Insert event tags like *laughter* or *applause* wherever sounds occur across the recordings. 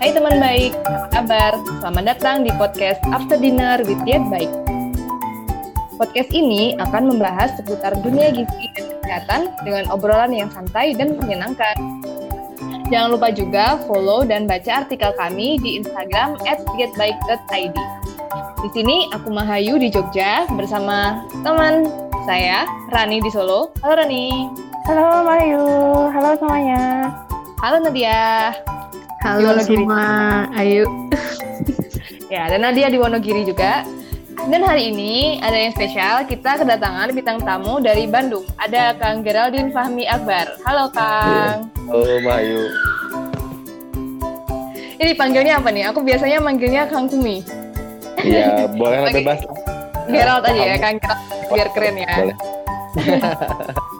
Hai teman baik, apa kabar? Selamat datang di podcast After Dinner with Diet Baik. Podcast ini akan membahas seputar dunia gizi dan kesehatan dengan obrolan yang santai dan menyenangkan. Jangan lupa juga follow dan baca artikel kami di Instagram @dietbaik.id. Di sini aku Mahayu di Jogja bersama teman saya Rani di Solo. Halo Rani. Halo Mahayu, halo semuanya. Halo Nadia. Halo Wonogiri. semua, ayo. Ya, dan Nadia di Wonogiri juga. Dan hari ini ada yang spesial, kita kedatangan bintang tamu dari Bandung. Ada Kang Geraldine Fahmi Akbar. Halo Kang. Halo Mayu. Ini panggilnya apa nih? Aku biasanya manggilnya Kang Kumi. Iya, boleh bebas. Gerald aja ya, Kang Gerald. Biar keren ya. Boleh. *laughs*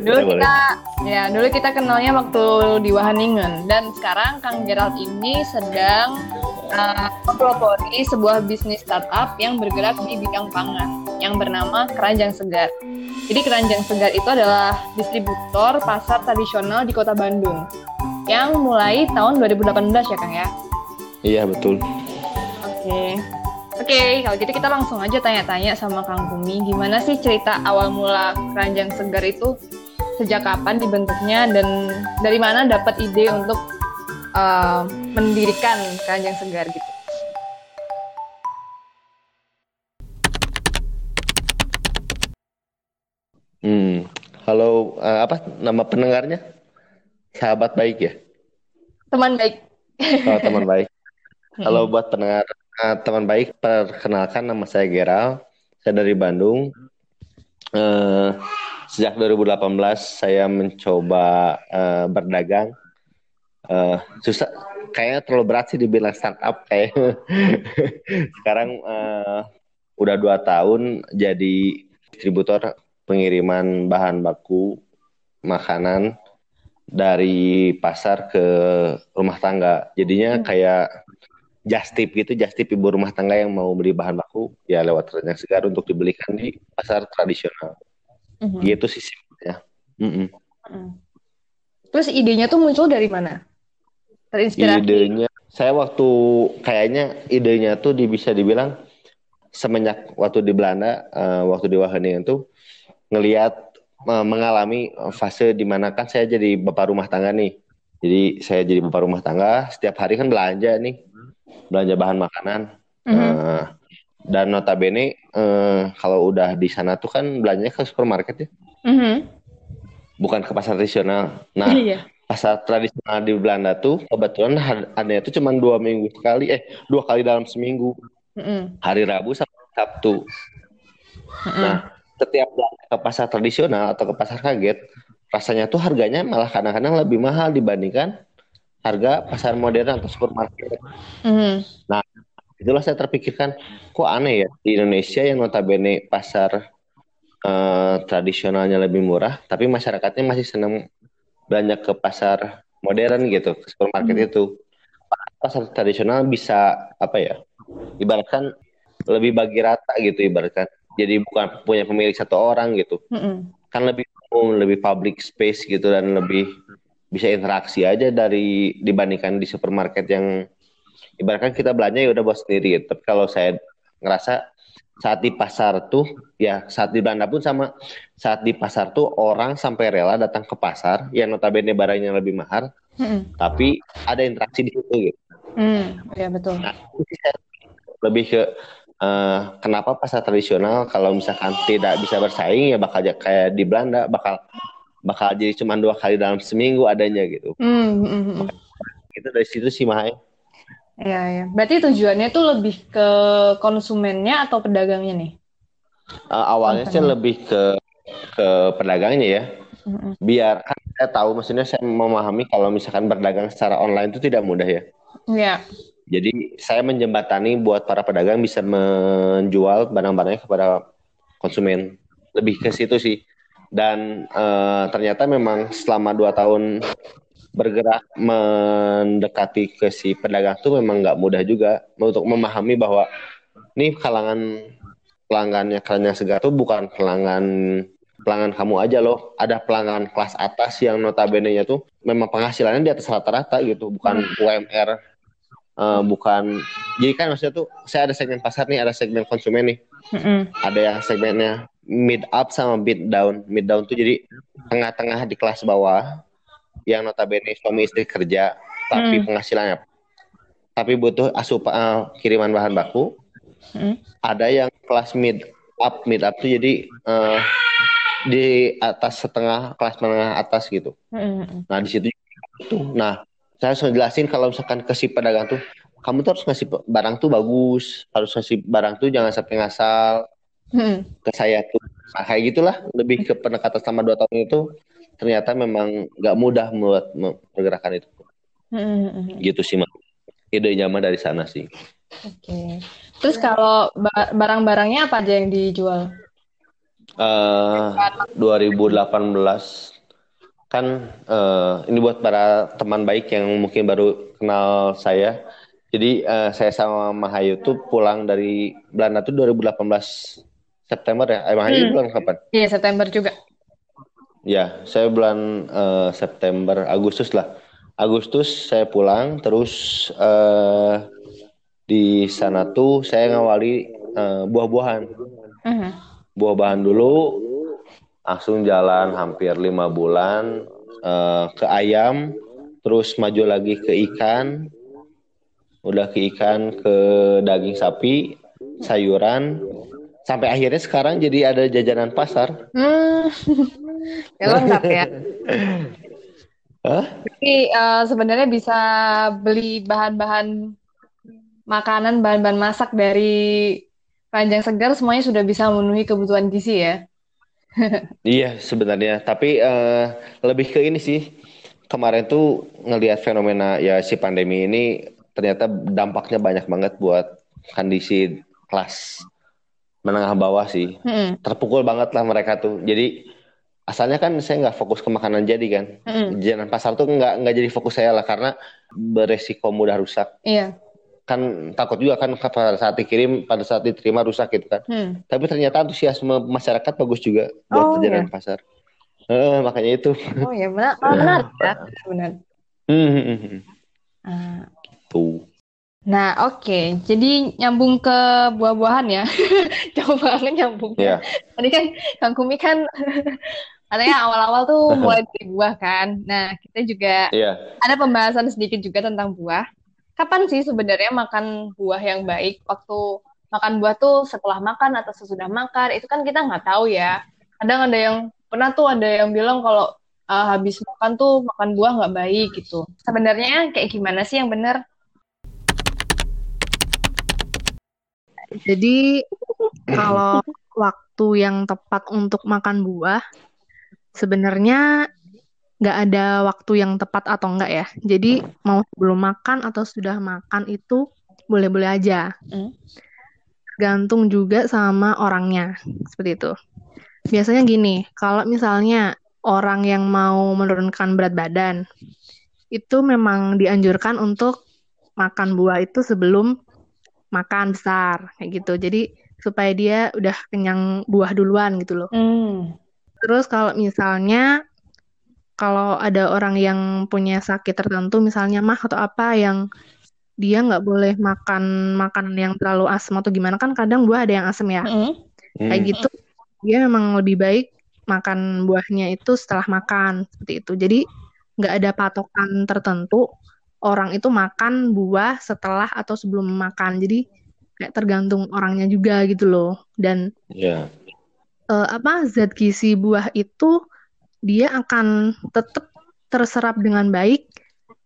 Dulu kita ya, dulu kita kenalnya waktu di Wahaningen dan sekarang Kang Gerald ini sedang uh, mempelopori sebuah bisnis startup yang bergerak di bidang pangan yang bernama Keranjang Segar. Jadi Keranjang Segar itu adalah distributor pasar tradisional di Kota Bandung yang mulai tahun 2018 ya Kang ya. Iya betul. Oke. Oke, kalau gitu kita langsung aja tanya-tanya sama Kang Kumi, gimana sih cerita awal mula keranjang segar itu sejak kapan dibentuknya dan dari mana dapat ide untuk uh, mendirikan keranjang segar gitu? Hmm. Halo, eh, apa nama pendengarnya? Sahabat baik ya? Teman baik. Oh, teman baik. *laughs* Halo buat pendengar eh, teman baik, perkenalkan nama saya Geral. Saya dari Bandung. Eh, sejak 2018 saya mencoba eh, berdagang. Eh, susah, kayaknya terlalu berat sih dibilang startup kayak. *laughs* Sekarang eh, udah dua tahun jadi distributor pengiriman bahan baku makanan dari pasar ke rumah tangga. Jadinya Hmm. kayak just tip gitu, just tip ibu rumah tangga yang mau beli bahan baku ya lewat keranjang segar untuk dibelikan di pasar tradisional. Mhm. Gitu sih simpelnya. Mm-mm. Mhm. Terus idenya tuh muncul dari mana? Terinspirasi. Idenya saya waktu kayaknya idenya tuh di, bisa dibilang semenjak waktu di Belanda, eh, waktu di Wageningen tuh ngelihat eh, mengalami fase di mana kan saya jadi bapak rumah tangga nih. Jadi saya jadi bapak rumah tangga, setiap hari kan belanja nih, belanja bahan makanan. Mhm. Eh, dan notabene eh, kalau udah di sana tuh kan belanjanya ke supermarket ya, Mhm. bukan ke pasar tradisional. Nah, Iya. pasar tradisional di Belanda tuh kebetulan adanya tuh cuma dua minggu sekali, eh dua kali dalam seminggu, Mhm. hari Rabu sama Sabtu. Mhm. Nah, setiap belanja ke pasar tradisional atau ke pasar kaget, rasanya tuh harganya malah kadang-kadang lebih mahal dibandingkan harga pasar modern atau supermarket. Mhm. Itulah saya terpikirkan, kok aneh ya di Indonesia yang notabene pasar eh, tradisionalnya lebih murah, tapi masyarakatnya masih senang belanja ke pasar modern gitu, ke supermarket Hmm. itu. Pasar tradisional bisa apa ya? Ibaratkan lebih bagi rata gitu ibaratkan. Jadi bukan punya pemilik satu orang gitu. Mhm. Kan lebih umum, lebih public space gitu dan lebih bisa interaksi aja dari dibandingkan di supermarket yang ibaratkan kita belanja ya udah buat sendiri gitu. Tapi kalau saya ngerasa saat di pasar tuh ya saat di Belanda pun sama saat di pasar tuh orang sampai rela datang ke pasar yang notabene barangnya lebih mahal Mhm. tapi ada interaksi di situ gitu. Mhm. Iya betul. Nah, lebih ke eh, kenapa pasar tradisional kalau misalkan tidak bisa bersaing ya bakal kayak di Belanda bakal bakal jadi cuma dua kali dalam seminggu adanya gitu. Mhm. Mhm. Itu dari situ sih Mahai. Iya, iya. Berarti tujuannya tuh lebih ke konsumennya atau pedagangnya nih? Eh, awalnya sih Konsumen. lebih ke ke pedagangnya ya. Mhm. Biar kan saya tahu maksudnya saya memahami kalau misalkan berdagang secara online itu tidak mudah ya. Iya. Jadi saya menjembatani buat para pedagang bisa menjual barang-barangnya kepada konsumen. Lebih ke situ sih. Dan eh, ternyata memang selama dua tahun bergerak mendekati ke si pedagang tuh memang nggak mudah juga untuk memahami bahwa nih kalangan pelanggannya keranjang segar tuh bukan pelanggan pelanggan kamu aja loh. Ada pelanggan kelas atas yang notabene-nya tuh memang penghasilannya di atas rata-rata gitu, bukan UMR Eh, bukan jadi kan maksudnya tuh saya ada segmen pasar nih ada segmen konsumen nih Mm-mm. ada yang segmennya mid up sama mid down mid down tuh jadi tengah-tengah di kelas bawah yang notabene suami istri kerja tapi Hmm. penghasilannya tapi butuh asupan eh, kiriman bahan baku Mm-mm. ada yang kelas mid up mid up tuh jadi eh, di atas setengah kelas menengah atas gitu Mm-mm. nah di situ tuh nah saya harus ngejelasin kalau misalkan ke si pedagang tuh kamu tuh harus ngasih barang tuh bagus harus ngasih barang tuh jangan sampai ngasal Mm-mm. ke saya tuh nah, kayak gitulah lebih ke pendekatan selama dua tahun itu ternyata memang nggak mudah buat pergerakan itu Mm-mm. gitu sih Mak. idenya mah dari sana sih Oke. Terus kalau ba- barang-barangnya apa aja yang dijual? Eh 2018 kan eh, ini buat para teman baik yang mungkin baru kenal saya. Jadi eh, saya sama Mahayu tuh pulang dari Belanda tuh 2018 September ya. Mahayu Hmm. pulang kapan? Iya, September juga. Ya, saya bulan eh, September, Agustus lah. Agustus saya pulang, terus eh, di sana tuh saya ngawali eh, buah-buahan. Mhm. buah-bahan dulu langsung jalan hampir lima bulan eh, ke ayam terus maju lagi ke ikan udah ke ikan ke daging sapi sayuran sampai akhirnya sekarang jadi ada jajanan pasar Hmm. *laughs* Ya lengkap ya. Hah? Jadi eh, sebenarnya bisa beli bahan-bahan makanan, bahan-bahan masak dari Ranjang Segar semuanya sudah bisa memenuhi kebutuhan gizi ya. *laughs* Iya sebenarnya, tapi eh, lebih ke ini sih. Kemarin tuh ngelihat fenomena ya si pandemi ini ternyata dampaknya banyak banget buat kondisi kelas menengah bawah sih. Mm-mm. Terpukul banget lah mereka tuh. Jadi asalnya kan saya nggak fokus ke makanan jadi kan. Mm-mm. Jajanan pasar tuh nggak nggak jadi fokus saya lah karena beresiko mudah rusak. Iya. Kan takut juga kan pada saat dikirim, pada saat diterima rusak gitu kan. Hmm. Tapi ternyata antusiasme masyarakat bagus juga buat Oh, jajanan pasar. Eh, makanya itu. Oh ya benar, malah benar ya, *laughs* benar. Hmm, hmm, hmm. Ah. Nah, oke. Jadi nyambung ke buah-buahan ya. *laughs* Jauh banget nyambungnya. Ya. Tadi kan Kang Kumi kan *laughs* katanya awal-awal tuh *laughs* mulai dari buah kan. Nah, kita juga Iya. ada pembahasan sedikit juga tentang buah. Kapan sih sebenarnya makan buah yang baik? Waktu makan buah tuh setelah makan atau sesudah makan? Itu kan kita nggak tahu ya. Kadang ada yang pernah tuh ada yang bilang kalau uh, habis makan tuh makan buah nggak baik gitu. Sebenarnya kayak gimana sih yang benar? Jadi kalau waktu yang tepat untuk makan buah, sebenarnya nggak ada waktu yang tepat atau enggak ya. Jadi mau sebelum makan atau sudah makan itu boleh-boleh aja. Hmm. Gantung juga sama orangnya, seperti itu. Biasanya gini, kalau misalnya orang yang mau menurunkan berat badan, itu memang dianjurkan untuk makan buah itu sebelum makan besar kayak gitu. Jadi supaya dia udah kenyang buah duluan gitu loh. Hmm. Terus kalau misalnya kalau ada orang yang punya sakit tertentu misalnya mah atau apa yang dia nggak boleh makan makanan yang terlalu asam atau gimana kan kadang buah ada yang asam ya. Mm-mm. Kayak Hmm. gitu dia memang lebih baik makan buahnya itu setelah makan seperti itu. Jadi nggak ada patokan tertentu orang itu makan buah setelah atau sebelum makan. Jadi kayak tergantung orangnya juga gitu loh. Dan Ya. eh, apa zat gizi buah itu dia akan tetap terserap dengan baik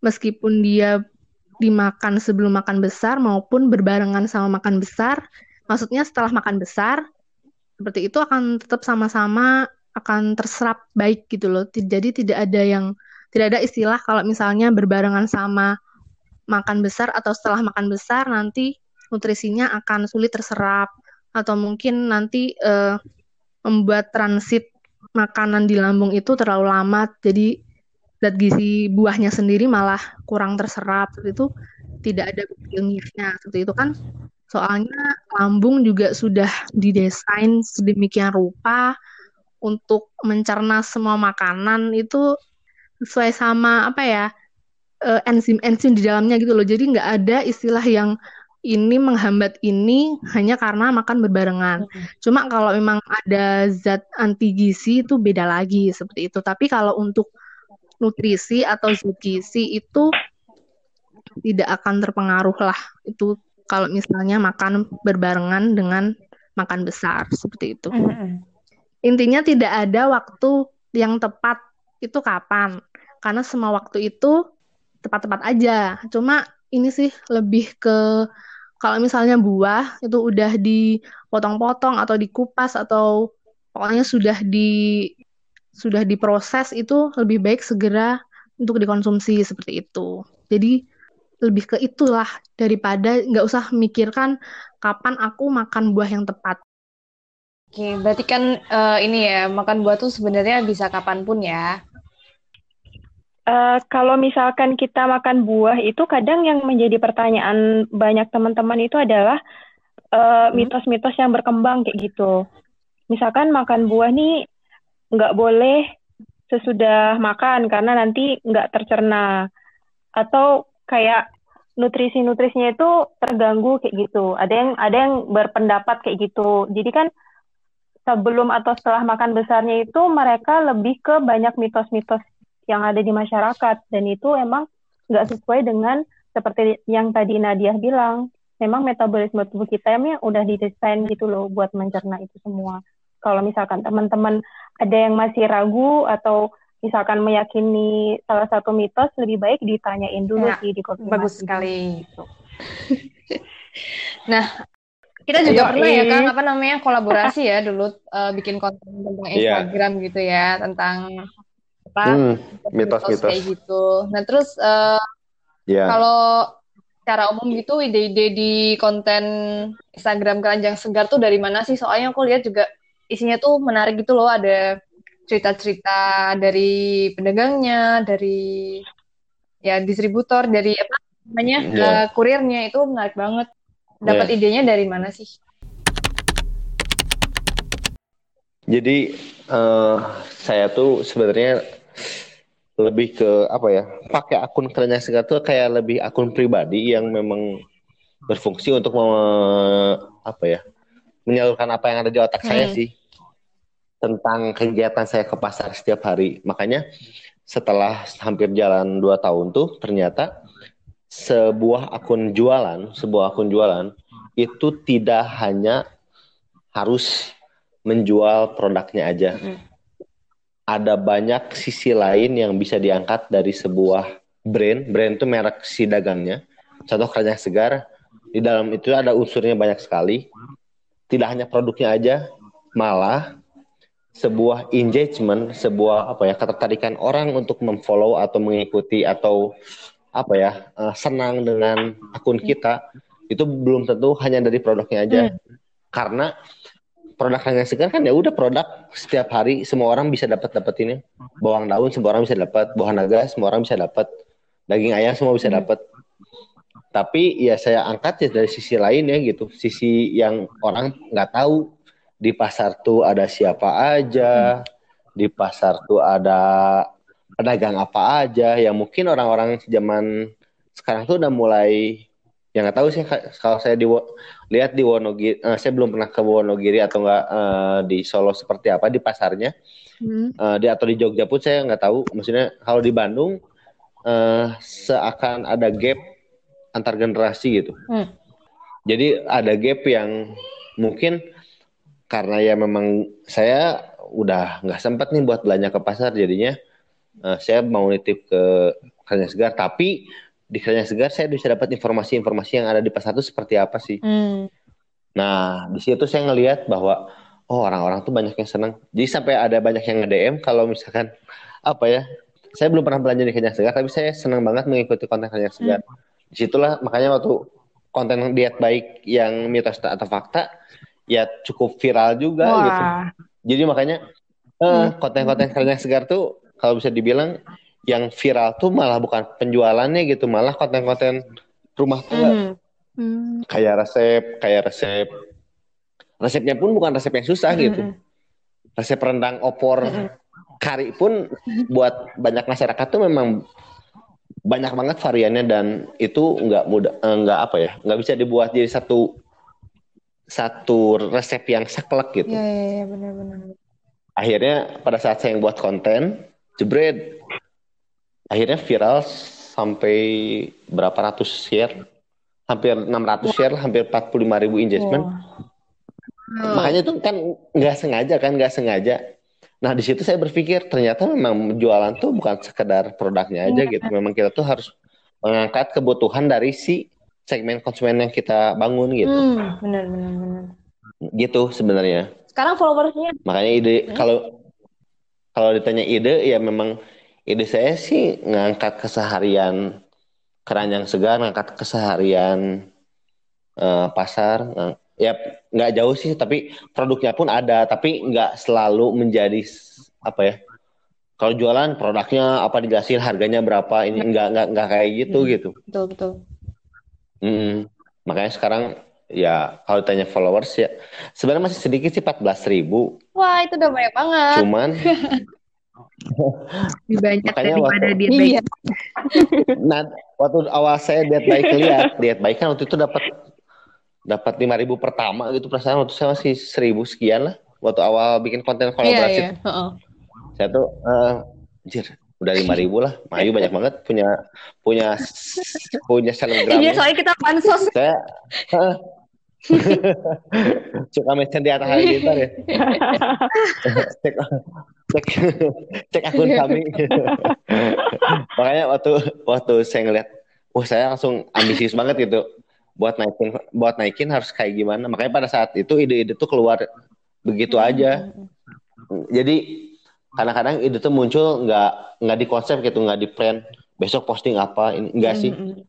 meskipun dia dimakan sebelum makan besar maupun berbarengan sama makan besar. Maksudnya setelah makan besar seperti itu akan tetap sama-sama akan terserap baik gitu loh. Jadi tidak ada yang tidak ada istilah kalau misalnya berbarengan sama makan besar atau setelah makan besar nanti nutrisinya akan sulit terserap atau mungkin nanti eh, membuat transit makanan di lambung itu terlalu lama jadi zat gizi buahnya sendiri malah kurang terserap. Itu tidak ada ilmiahnya seperti itu kan soalnya lambung juga sudah didesain sedemikian rupa untuk mencerna semua makanan itu sesuai sama apa ya enzim-enzim di dalamnya gitu loh. Jadi nggak ada istilah yang ini menghambat ini hanya karena makan berbarengan. Hmm. Cuma kalau memang ada zat anti gizi itu beda lagi seperti itu. Tapi kalau untuk nutrisi atau zat gizi itu tidak akan terpengaruh lah. Itu kalau misalnya makan berbarengan dengan makan besar seperti itu. Hmm. Intinya tidak ada waktu yang tepat itu kapan. Karena semua waktu itu tepat-tepat aja. Cuma ini sih lebih ke kalau misalnya buah itu udah dipotong-potong atau dikupas atau pokoknya sudah di sudah diproses itu lebih baik segera untuk dikonsumsi seperti itu. Jadi lebih ke itulah daripada nggak usah mikirkan kapan aku makan buah yang tepat. Oke, berarti kan uh, ini ya makan buah tuh sebenarnya bisa kapan pun ya. Uh, kalau misalkan kita makan buah itu kadang yang menjadi pertanyaan banyak teman-teman itu adalah uh, mitos-mitos yang berkembang kayak gitu. Misalkan makan buah nih nggak boleh sesudah makan karena nanti nggak tercerna atau kayak nutrisi-nutrisinya itu terganggu kayak gitu. Ada yang ada yang berpendapat kayak gitu. Jadi kan sebelum atau setelah makan besarnya itu mereka lebih ke banyak mitos-mitos yang ada di masyarakat. Dan itu emang nggak sesuai dengan seperti yang tadi Nadia bilang. Memang metabolisme tubuh kita yang udah didesain gitu loh buat mencerna itu semua. Kalau misalkan teman-teman ada yang masih ragu atau misalkan meyakini salah satu mitos lebih baik ditanyain dulu ya, sih di bagus sekali. *laughs* Nah kita juga Ayo, pernah ya kan apa namanya kolaborasi ya dulu uh, bikin konten tentang iya. Instagram yeah. gitu ya tentang apa hmm, mitos-mitos kayak gitu. Nah terus uh, eh, yeah. kalau secara umum gitu ide-ide di konten Instagram keranjang segar tuh dari mana sih? Soalnya aku lihat juga isinya tuh menarik gitu loh. Ada cerita-cerita dari pedagangnya, dari ya distributor, dari apa namanya yeah. Iya. uh, kurirnya itu menarik banget. Dapat yeah. idenya dari mana sih? Jadi uh, saya tuh sebenarnya lebih ke apa ya pakai akun kerennya segar tuh kayak lebih akun pribadi yang memang berfungsi untuk me, apa ya menyalurkan apa yang ada di otak hmm. saya sih tentang kegiatan saya ke pasar setiap hari. Makanya setelah hampir jalan dua tahun tuh ternyata sebuah akun jualan sebuah akun jualan itu tidak hanya harus menjual produknya aja. Hmm ada banyak sisi lain yang bisa diangkat dari sebuah brand. Brand itu merek si dagangnya. Contoh keranjang segar, di dalam itu ada unsurnya banyak sekali. Tidak hanya produknya aja, malah sebuah engagement, sebuah apa ya ketertarikan orang untuk memfollow atau mengikuti atau apa ya uh, senang dengan akun kita itu belum tentu hanya dari produknya aja. Hmm. Karena produk hanya segar kan ya udah produk setiap hari semua orang bisa dapat ini bawang daun semua orang bisa dapat bawang naga semua orang bisa dapat daging ayam semua bisa dapat. Tapi ya saya angkat ya dari sisi lain ya gitu sisi yang orang nggak tahu. Di pasar tuh ada siapa aja di pasar tuh ada pedagang apa aja. Yang mungkin orang-orang zaman sekarang tuh udah mulai yang nggak tahu sih kalau saya di lihat di Wonogiri uh, saya belum pernah ke Wonogiri atau enggak uh, di Solo seperti apa di pasarnya. Hmm. uh, di atau di Jogja pun saya nggak tahu. Maksudnya kalau di Bandung uh, seakan ada gap antar generasi gitu. Hmm. jadi ada gap yang mungkin karena ya memang saya udah nggak sempat nih buat belanja ke pasar jadinya. Uh, saya mau nitip ke Kanya Segar tapi di Kerajaan Segar saya bisa dapat informasi-informasi yang ada di pasar itu seperti apa sih. Hmm. Nah, di situ saya ngelihat bahwa oh orang-orang tuh banyak yang senang. Jadi sampai ada banyak yang nge-DM kalau misalkan apa ya, saya belum pernah belanja di Kerajaan Segar, tapi saya senang banget mengikuti konten Kerajaan Segar. Hmm. Di situlah makanya waktu konten diet baik yang mitos atau fakta ya cukup viral juga Wah. gitu. Jadi makanya eh, hmm. konten-konten Kerajaan Segar tuh kalau bisa dibilang yang viral tuh malah bukan penjualannya gitu, malah konten-konten rumah tangga. Mm. Mm. Kayak resep, kayak resep. Resepnya pun bukan resep yang susah mm. gitu. Resep rendang opor mm. kari pun buat banyak masyarakat tuh memang banyak banget variannya dan itu nggak mudah eh, nggak apa ya nggak bisa dibuat jadi satu satu resep yang saklek gitu. Iya, iya, iya, benar-benar. Akhirnya pada saat saya yang buat konten, jebret, akhirnya viral sampai berapa ratus share, hampir 600 share, hampir 45 ribu engagement. Wow. Makanya itu kan nggak sengaja kan, nggak sengaja. Nah di situ saya berpikir ternyata memang jualan tuh bukan sekedar produknya aja gitu. Memang kita tuh harus mengangkat kebutuhan dari si segmen konsumen yang kita bangun gitu. Hmm, benar, benar, benar. Gitu sebenarnya. Sekarang followersnya Makanya ide Hmm. kalau kalau ditanya ide ya memang ide saya sih ngangkat keseharian keranjang segar, ngangkat keseharian eh, pasar. Ng- Ya nggak jauh sih, tapi produknya pun ada, tapi nggak selalu menjadi apa ya? Kalau jualan produknya apa dijelasin harganya berapa ini nggak nggak nggak kayak gitu Hmm. gitu. betul, betul. Mm-mm. Makanya sekarang ya kalau ditanya followers ya sebenarnya masih sedikit sih 14 ribu, Wah, itu udah banyak banget. cuman *laughs* Lebih banyak Makanya daripada waktu- diet Iya. baik. *laughs* Nah, waktu awal saya diet baik lihat, diet baik kan waktu itu dapat dapat lima ribu pertama gitu perasaan waktu saya masih seribu sekian lah waktu awal bikin konten Iya, kolaborasi. iya. Heeh. Saya tuh eh anjir, udah lima ribu lah, Mayu banyak banget punya punya punya Iya, selebgram. soalnya kita pansos. Saya eh, *laughs* suka mention di atas halilintar ya. *laughs* cek cek cek akun kami. *laughs* Makanya waktu waktu saya ngeliat, wah saya langsung ambisius banget gitu buat naikin buat naikin harus kayak gimana. Makanya pada saat itu ide-ide tuh keluar begitu aja. Jadi kadang-kadang ide tuh muncul nggak nggak di konsep gitu, nggak di plan. Besok posting apa? Ini enggak sih. Mm, mm, mm.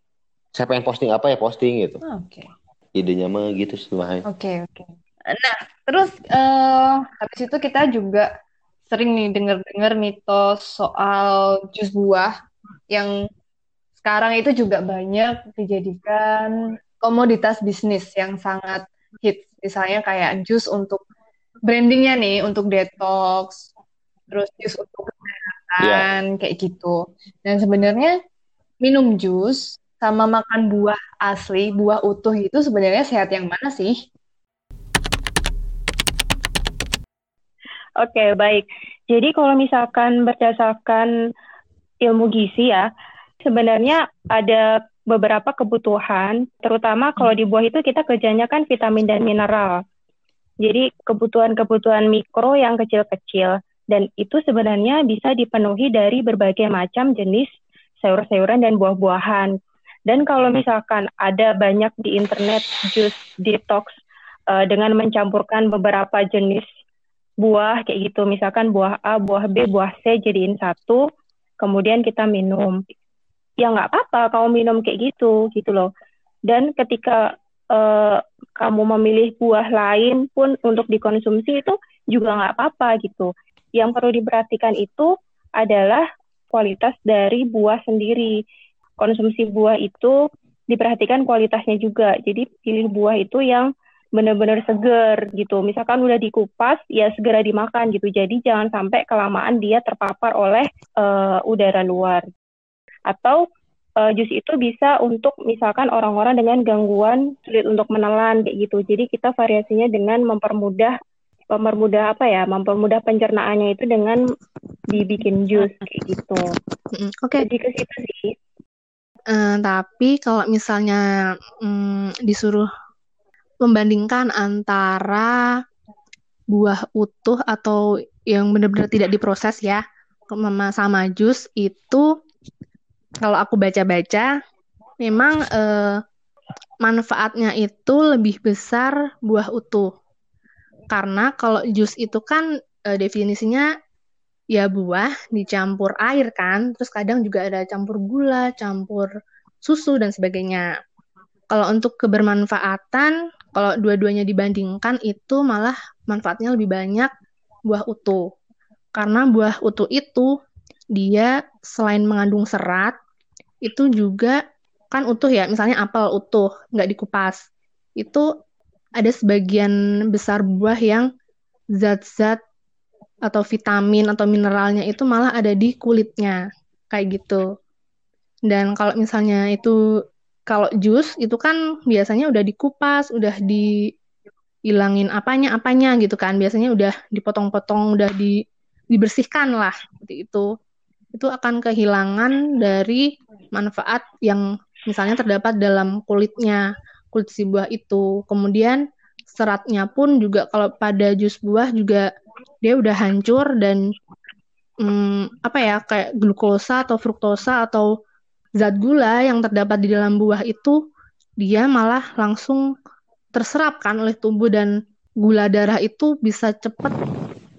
Saya pengen posting apa ya posting gitu. Oke. Idenya mah gitu sih. Oke, oke. Nah, terus eh habis itu kita juga sering nih dengar-dengar mitos soal jus buah yang sekarang itu juga banyak dijadikan komoditas bisnis yang sangat hits. Misalnya kayak jus untuk brandingnya nih, untuk detox, terus jus untuk kesehatan, kayak gitu. Dan sebenarnya minum jus sama makan buah asli, buah utuh itu sebenarnya sehat yang mana sih? Oke, baik. Jadi kalau misalkan berdasarkan ilmu gizi ya, sebenarnya ada beberapa kebutuhan, terutama kalau di buah itu kita kerjanya kan vitamin dan mineral. Jadi kebutuhan-kebutuhan mikro yang kecil-kecil dan itu sebenarnya bisa dipenuhi dari berbagai macam jenis sayur-sayuran dan buah-buahan. Dan kalau misalkan ada banyak di internet jus detox uh, dengan mencampurkan beberapa jenis buah kayak gitu, misalkan buah A, buah B, buah C jadiin satu, kemudian kita minum. Ya nggak apa-apa kamu minum kayak gitu, gitu loh. Dan ketika uh, kamu memilih buah lain pun untuk dikonsumsi itu juga nggak apa-apa gitu. Yang perlu diperhatikan itu adalah kualitas dari buah sendiri. Konsumsi buah itu diperhatikan kualitasnya juga. Jadi pilih buah itu yang benar-benar seger gitu. Misalkan udah dikupas, ya segera dimakan gitu. Jadi jangan sampai kelamaan dia terpapar oleh uh, udara luar. Atau uh, jus itu bisa untuk misalkan orang-orang dengan gangguan sulit untuk menelan kayak gitu. Jadi kita variasinya dengan mempermudah mempermudah apa ya? Mempermudah pencernaannya itu dengan dibikin jus kayak gitu. Oke. Jadi ke situ sih. Uh, tapi kalau misalnya um, disuruh membandingkan antara buah utuh atau yang benar-benar tidak diproses ya sama jus itu kalau aku baca-baca memang eh, manfaatnya itu lebih besar buah utuh. Karena kalau jus itu kan eh, definisinya ya buah dicampur air kan terus kadang juga ada campur gula campur susu dan sebagainya kalau untuk kebermanfaatan kalau dua-duanya dibandingkan itu malah manfaatnya lebih banyak buah utuh. Karena buah utuh itu dia selain mengandung serat, itu juga kan utuh ya, misalnya apel utuh, nggak dikupas. Itu ada sebagian besar buah yang zat-zat atau vitamin atau mineralnya itu malah ada di kulitnya, kayak gitu. Dan kalau misalnya itu kalau jus itu kan biasanya udah dikupas, udah dihilangin apanya apanya gitu kan. Biasanya udah dipotong-potong, udah di dibersihkan lah seperti itu. Itu akan kehilangan dari manfaat yang misalnya terdapat dalam kulitnya, kulit si buah itu. Kemudian seratnya pun juga kalau pada jus buah juga dia udah hancur dan hmm, apa ya kayak glukosa atau fruktosa atau zat gula yang terdapat di dalam buah itu dia malah langsung terserap kan oleh tubuh dan gula darah itu bisa cepat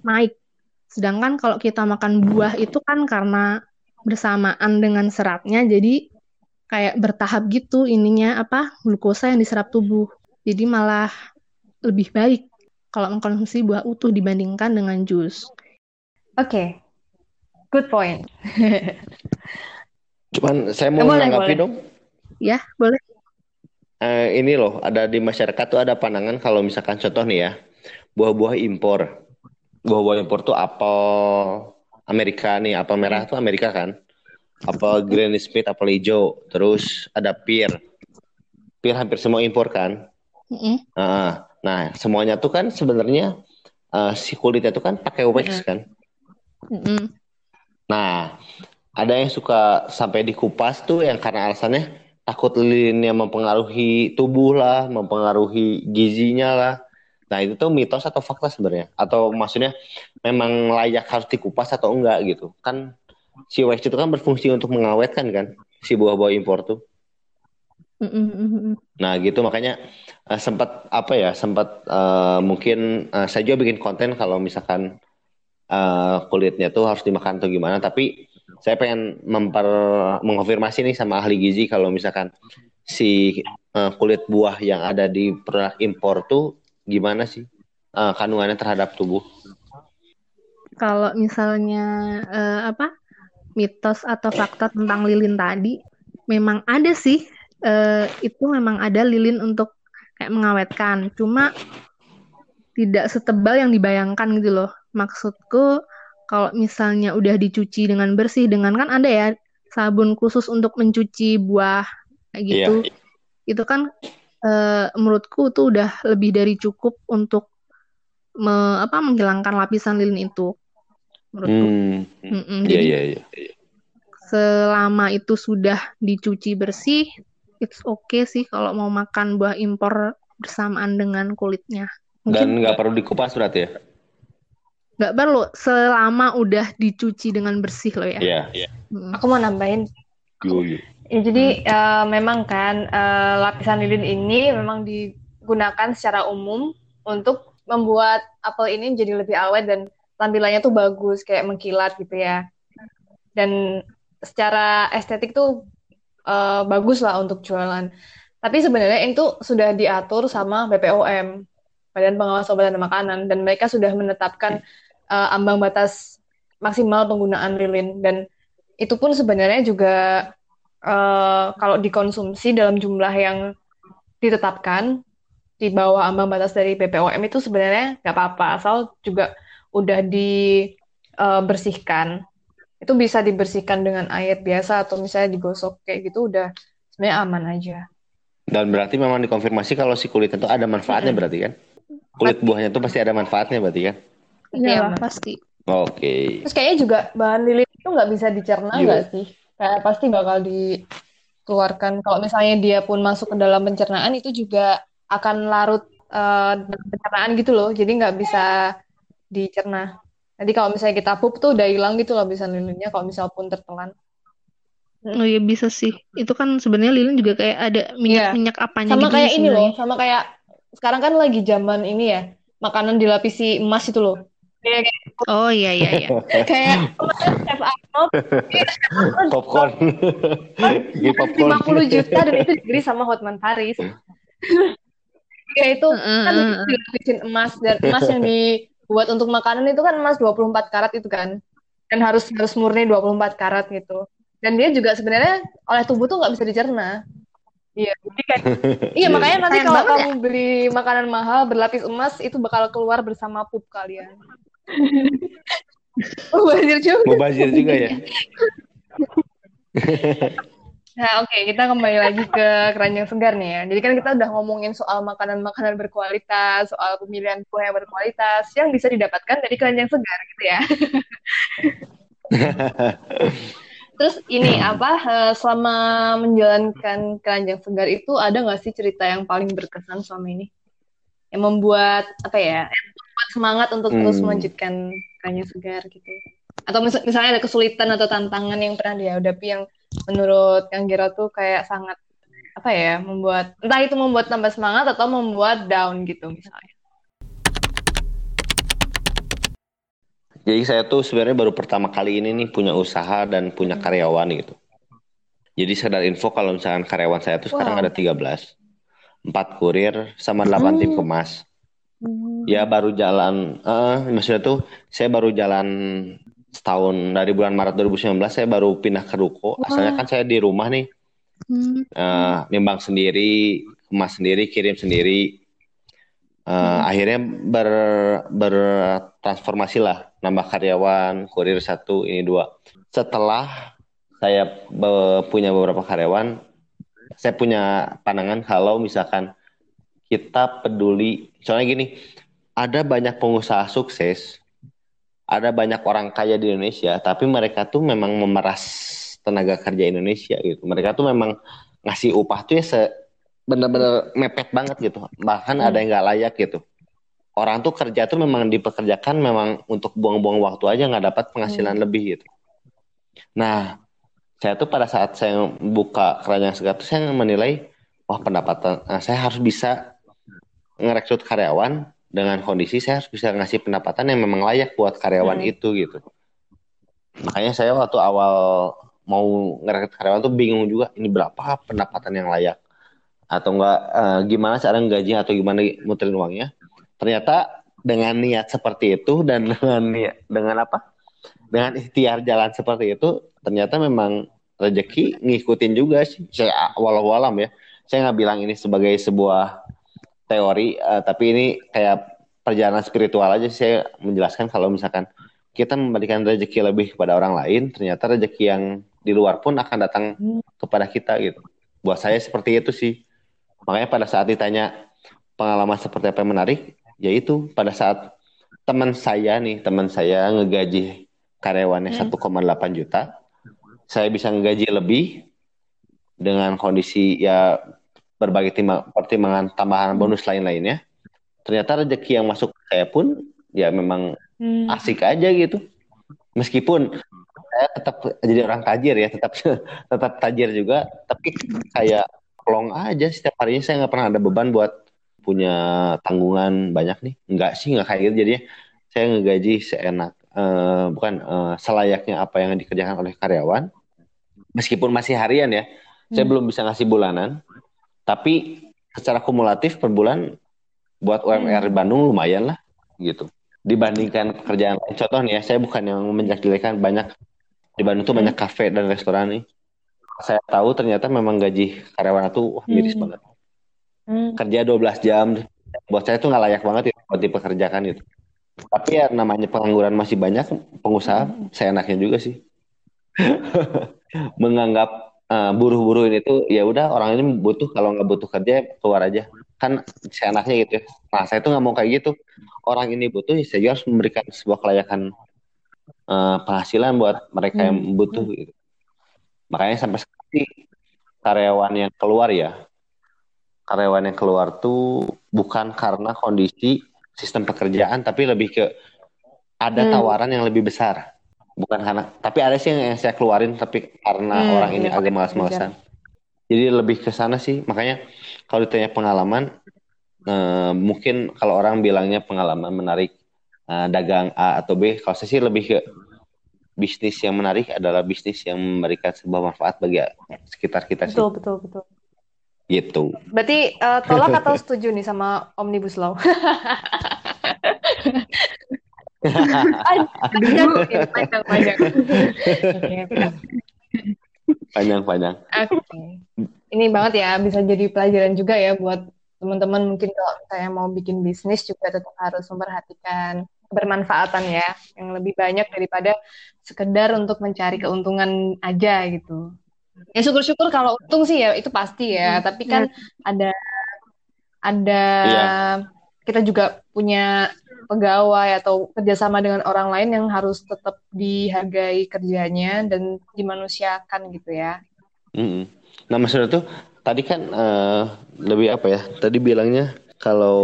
naik. Sedangkan kalau kita makan buah itu kan karena bersamaan dengan seratnya jadi kayak bertahap gitu ininya apa glukosa yang diserap tubuh. Jadi malah lebih baik kalau mengkonsumsi buah utuh dibandingkan dengan jus. Oke, okay. good point. *laughs* Cuman saya mau boleh, menanggapi boleh. dong. Ya, boleh. Uh, ini loh, ada di masyarakat tuh ada pandangan kalau misalkan contoh nih ya, buah-buah impor. Buah-buah impor tuh apel Amerika nih, apel merah tuh Amerika kan. Apel Granny Smith, apel hijau. Terus ada pir. Pir hampir semua impor kan. Mm -hmm. uh, nah, semuanya tuh kan sebenarnya uh, si kulitnya tuh kan pakai wax mm -hmm. kan. Mm -hmm. Nah, ada yang suka sampai dikupas tuh yang karena alasannya takut lilinnya mempengaruhi tubuh lah, mempengaruhi gizinya lah. Nah itu tuh mitos atau fakta sebenarnya? Atau maksudnya memang layak harus dikupas atau enggak gitu? Kan si wax itu kan berfungsi untuk mengawetkan kan si buah-buah impor tuh. Nah gitu makanya uh, sempat apa ya sempat uh, mungkin uh, saya juga bikin konten kalau misalkan uh, kulitnya tuh harus dimakan atau gimana tapi saya pengen memper mengonfirmasi nih sama ahli gizi kalau misalkan si uh, kulit buah yang ada di produk impor tuh gimana sih uh, kandungannya terhadap tubuh? Kalau misalnya uh, apa mitos atau fakta tentang lilin tadi, memang ada sih uh, itu memang ada lilin untuk kayak mengawetkan. Cuma tidak setebal yang dibayangkan gitu loh. Maksudku kalau misalnya udah dicuci dengan bersih dengan kan ada ya sabun khusus untuk mencuci buah kayak gitu yeah. itu kan e, menurutku tuh udah lebih dari cukup untuk me, apa menghilangkan lapisan lilin itu menurutku hmm. iya iya iya selama itu sudah dicuci bersih it's okay sih kalau mau makan buah impor bersamaan dengan kulitnya Mungkin dan nggak perlu dikupas berarti ya nggak perlu selama udah dicuci dengan bersih loh ya. Iya. Yeah, yeah. Aku mau nambahin. Ya, jadi hmm. uh, memang kan uh, lapisan lilin ini memang digunakan secara umum untuk membuat apel ini jadi lebih awet dan tampilannya tuh bagus kayak mengkilat gitu ya. Dan secara estetik tuh uh, bagus lah untuk jualan. Tapi sebenarnya itu sudah diatur sama BPOM, Badan Pengawas Obat dan Makanan, dan mereka sudah menetapkan uh, ambang batas maksimal penggunaan lilin dan itu pun sebenarnya juga uh, kalau dikonsumsi dalam jumlah yang ditetapkan di bawah ambang batas dari BPOM itu sebenarnya nggak apa-apa asal juga udah dibersihkan uh, itu bisa dibersihkan dengan air biasa atau misalnya digosok kayak gitu udah sebenarnya aman aja dan berarti memang dikonfirmasi kalau si kulit itu ada manfaatnya mm -hmm. berarti kan kulit buahnya itu pasti ada manfaatnya berarti kan Iya, iya pasti. Oke. Okay. Terus kayaknya juga bahan lilin itu nggak bisa dicerna iya. nggak sih? Kayak pasti bakal dikeluarkan. Kalau misalnya dia pun masuk ke dalam pencernaan itu juga akan larut uh, dalam pencernaan gitu loh. Jadi nggak bisa dicerna. Jadi kalau misalnya kita pup tuh udah hilang gitu loh bisa lilinnya kalau misal pun tertelan. Oh iya bisa sih. Itu kan sebenarnya lilin juga kayak ada minyak-minyak yeah. apanya sama gitu kayak ini loh, sama kayak sekarang kan lagi zaman ini ya, makanan dilapisi emas itu loh. Oh iya iya iya. *laughs* Kayak Chef Arnold popcorn. Lima puluh juta dan itu dibeli sama Hotman Paris. *laughs* ya itu kan dilapisin emas dan emas yang dibuat untuk makanan itu kan emas 24 karat itu kan. Dan harus harus murni 24 karat gitu. Dan dia juga sebenarnya oleh tubuh tuh nggak bisa dicerna. Iya, jadi kayak *laughs* iya makanya nanti kalau kamu ya? beli makanan mahal berlapis emas itu bakal keluar bersama pup kalian. *laughs* Mubazir juga. Mubazir juga ya. *laughs* Nah, oke, kita kembali lagi ke keranjang segar nih ya. Jadi kan kita udah ngomongin soal makanan-makanan berkualitas, soal pemilihan kue yang berkualitas yang bisa didapatkan dari keranjang segar gitu ya. *laughs* Terus ini apa eh, selama menjalankan keranjang segar itu ada nggak sih cerita yang paling berkesan selama ini? Yang membuat apa ya? Yang membuat semangat untuk terus Hmm. melanjutkan keranjang segar gitu. Atau mis- misalnya ada kesulitan atau tantangan yang pernah dihadapi yang menurut Kang Gero tuh kayak sangat apa ya membuat entah itu membuat tambah semangat atau membuat down gitu misalnya. Jadi saya tuh sebenarnya baru pertama kali ini nih punya usaha dan punya karyawan gitu. Jadi sekedar info kalau misalkan karyawan saya tuh sekarang Wow. ada 13. 4 kurir sama 8 tim Hmm. kemas. Ya baru jalan, eh maksudnya tuh saya baru jalan setahun dari bulan Maret 2019 saya baru pindah ke ruko. Asalnya kan saya di rumah nih, Hmm. eh, nimbang sendiri, kemas sendiri, kirim sendiri. Eh, Akhirnya ber bertransformasi lah, nambah karyawan, kurir satu, ini dua. Setelah saya be- punya beberapa karyawan, saya punya pandangan kalau misalkan kita peduli, soalnya gini, ada banyak pengusaha sukses, ada banyak orang kaya di Indonesia, tapi mereka tuh memang memeras tenaga kerja Indonesia gitu. Mereka tuh memang ngasih upah tuh ya se bener-bener mepet banget gitu. Bahkan ada yang nggak layak gitu. Orang tuh kerja tuh memang dipekerjakan memang untuk buang-buang waktu aja nggak dapat penghasilan lebih gitu. Nah, saya tuh pada saat saya buka keranjang segar tuh saya menilai, wah pendapatan, nah, saya harus bisa ngerekrut karyawan dengan kondisi saya harus bisa ngasih pendapatan yang memang layak buat karyawan Hmm. itu gitu. Makanya saya waktu awal mau ngerekrut karyawan tuh bingung juga ini berapa pendapatan yang layak atau enggak eh, gimana cara gaji atau gimana muterin uangnya. Ternyata dengan niat seperti itu dan dengan niat, dengan apa? Dengan ikhtiar jalan seperti itu ternyata memang rezeki ngikutin juga sih. Saya walau alam ya. Saya nggak bilang ini sebagai sebuah teori, eh, tapi ini kayak perjalanan spiritual aja sih saya menjelaskan kalau misalkan kita memberikan rezeki lebih kepada orang lain, ternyata rezeki yang di luar pun akan datang kepada kita gitu. Buat saya seperti itu sih. Makanya pada saat ditanya pengalaman seperti apa yang menarik, yaitu pada saat teman saya nih, teman saya ngegaji karyawannya 1,8 juta, saya bisa ngegaji lebih dengan kondisi ya berbagai timba- pertimbangan tambahan bonus lain-lainnya. Ternyata rezeki yang masuk ke saya pun ya memang Hmm. asik aja gitu. Meskipun saya tetap jadi orang tajir ya, tetap *laughs* tetap tajir juga, tapi kayak plong aja setiap harinya saya nggak pernah ada beban buat punya tanggungan banyak nih. Enggak sih, nggak kayak gitu. Jadinya saya ngegaji seenak, eh, bukan eh, selayaknya apa yang dikerjakan oleh karyawan. Meskipun masih harian ya, saya belum bisa ngasih bulanan, tapi secara kumulatif per bulan buat UMR Bandung lumayan lah gitu dibandingkan pekerjaan lain. Contoh nih ya, saya bukan yang menjelek-jelekan banyak di Bandung tuh banyak kafe dan restoran nih. Saya tahu ternyata memang gaji karyawan itu wah, miris Hmm. banget. Hmm. Kerja 12 jam buat saya tuh nggak layak banget ya buat dipekerjakan itu. Tapi ya namanya pengangguran masih banyak, pengusaha saya enaknya juga sih. *laughs* Menganggap eh, buruh-buruh ini tuh ya udah orang ini butuh kalau nggak butuh kerja keluar aja kan saya enaknya gitu ya. Nah saya tuh nggak mau kayak gitu. Orang ini butuh, ya saya juga harus memberikan sebuah kelayakan eh, penghasilan buat mereka yang butuh gitu. Makanya sampai sekarang karyawan yang keluar ya, karyawan yang keluar tuh bukan karena kondisi sistem pekerjaan, tapi lebih ke ada Hmm. tawaran yang lebih besar. Bukan karena, tapi ada sih yang saya keluarin, tapi karena Hmm, orang ini iya, agak malas-malasan. Jadi lebih ke sana sih. Makanya kalau ditanya pengalaman, eh, mungkin kalau orang bilangnya pengalaman menarik eh, dagang A atau B, kalau saya sih lebih ke bisnis yang menarik adalah bisnis yang memberikan sebuah manfaat bagi sekitar kita sih. Betul, betul, betul. Gitu. Berarti eh, tolak atau *laughs* setuju nih sama Omnibus Law? *laughs* Panjang, panjang, panjang. Oke, oke. Panjang-panjang. Oke. Ini banget ya, bisa jadi pelajaran juga ya buat teman-teman mungkin kalau saya mau bikin bisnis juga tetap harus memperhatikan kebermanfaatan ya, yang lebih banyak daripada sekedar untuk mencari keuntungan aja gitu. Ya syukur-syukur kalau untung sih ya itu pasti ya. Hmm, Tapi kan ada ada Iya. kita juga punya pegawai atau kerjasama dengan orang lain yang harus tetap dihargai kerjanya dan dimanusiakan gitu ya. Mm-mm. Nah, maksudnya tuh tadi kan eh, lebih apa ya? Tadi bilangnya kalau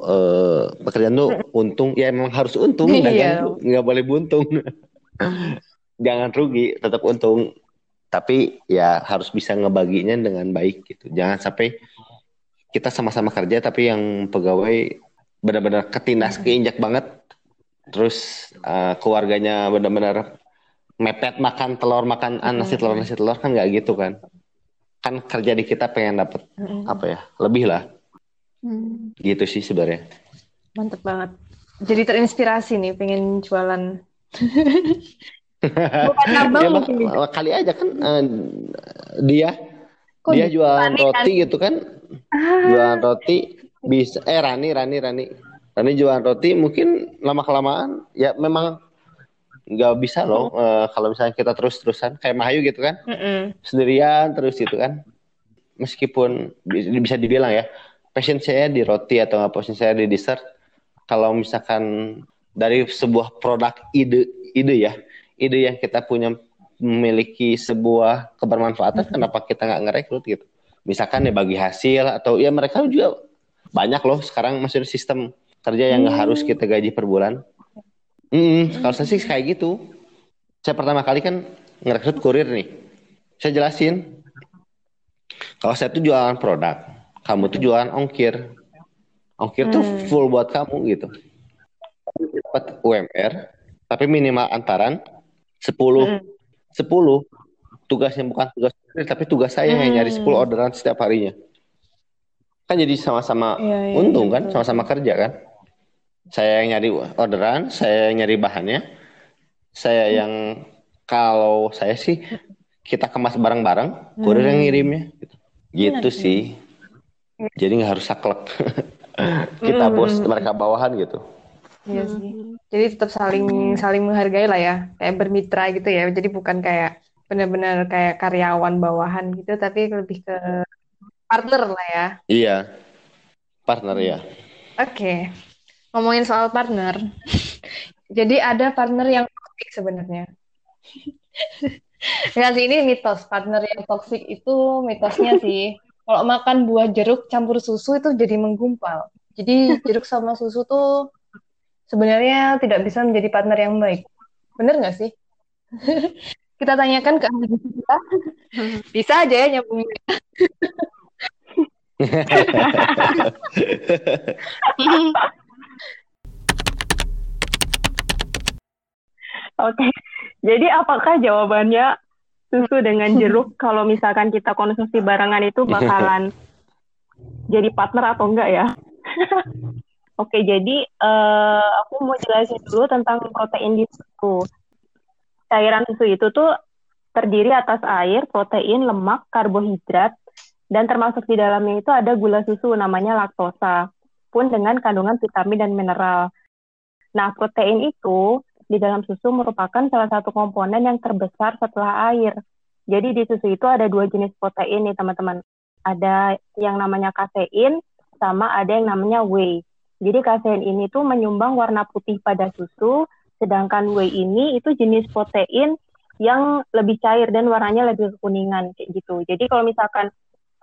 eh, pekerjaan tuh untung, ya emang harus untung, Iya. dagang tuh nggak boleh buntung. *laughs* Jangan rugi, tetap untung. Tapi ya harus bisa ngebaginya dengan baik gitu. Jangan sampai kita sama-sama kerja tapi yang pegawai benar-benar ketindas keinjak banget. Terus eh, keluarganya benar-benar mepet makan telur makan ah, nasi telur nasi telur kan nggak gitu kan. Kan kerja di kita pengen dapet apa ya lebih lah. Hmm. gitu sih sebenarnya. Mantep banget. Jadi terinspirasi nih pengen jualan. *laughs* Bukan cabang Ya, mungkin. kali aja kan eh, dia. Kok dia jualan Rani, roti gitu kan. Jualan roti bisa eh Rani Rani Rani. Rani jualan roti mungkin lama kelamaan ya memang nggak bisa loh eh, kalau misalnya kita terus terusan kayak Mahayu gitu kan. Mm-mm. sendirian terus gitu kan. Meskipun bi- bisa dibilang ya passion saya di roti atau passion saya di dessert kalau misalkan dari sebuah produk ide ide ya ide yang kita punya memiliki sebuah kebermanfaatan kenapa kita nggak ngerekrut gitu? Misalkan ya bagi hasil atau ya mereka juga banyak loh sekarang masih ada sistem kerja yang nggak harus kita gaji per bulan. Mm, kalau saya sih kayak gitu. Saya pertama kali kan ngerekrut kurir nih. Saya jelasin. Kalau saya tuh jualan produk kamu tuh jualan ongkir. Ongkir tuh Hmm. full buat kamu gitu. Dapat UMR tapi minimal antaran 10 Mm. 10 tugasnya bukan tugas kurir tapi tugas saya yang nyari 10 Hmm. orderan setiap harinya kan jadi sama-sama Iya, iya, untung kan sama-sama kerja kan. Saya yang nyari orderan saya yang nyari bahannya. Saya yang kalau saya sih kita kemas bareng-bareng kurir yang Hmm. ngirimnya. Gitu, gitu Iya, sih. jadi nggak harus saklek. Kita Hmm. bos mereka bawahan gitu. Iya sih. Jadi tetap saling saling menghargai lah ya, kayak bermitra gitu ya. Jadi bukan kayak benar-benar kayak karyawan bawahan gitu, tapi lebih ke partner lah ya. iya partner ya Oke, ngomongin soal partner. Jadi ada partner yang toxic sebenarnya. *laughs* Ya sih ini mitos partner yang toxic itu mitosnya sih. *laughs* Kalau makan buah jeruk campur susu itu jadi menggumpal. Jadi jeruk sama susu tuh sebenarnya tidak bisa menjadi partner yang baik. Bener nggak sih? *laughs* Kita tanyakan ke ahli kita. Bisa aja ya nyambungin. *laughs* Oke. Jadi apakah jawabannya susu dengan jeruk *laughs* kalau misalkan kita konsumsi barengan itu bakalan *laughs* jadi partner atau enggak ya? Oke, jadi eh, aku mau jelasin dulu tentang protein di susu. Cairan susu itu tuh terdiri atas air, protein, lemak, karbohidrat, dan termasuk di dalamnya itu ada gula susu namanya laktosa, pun dengan kandungan vitamin dan mineral. Nah, protein itu di dalam susu merupakan salah satu komponen yang terbesar setelah air. Jadi di susu itu ada dua jenis protein nih teman-teman. Ada yang namanya kasein sama ada yang namanya whey. Jadi kasein ini tuh menyumbang warna putih pada susu, sedangkan whey ini itu jenis protein yang lebih cair dan warnanya lebih kekuningan kayak gitu. Jadi kalau misalkan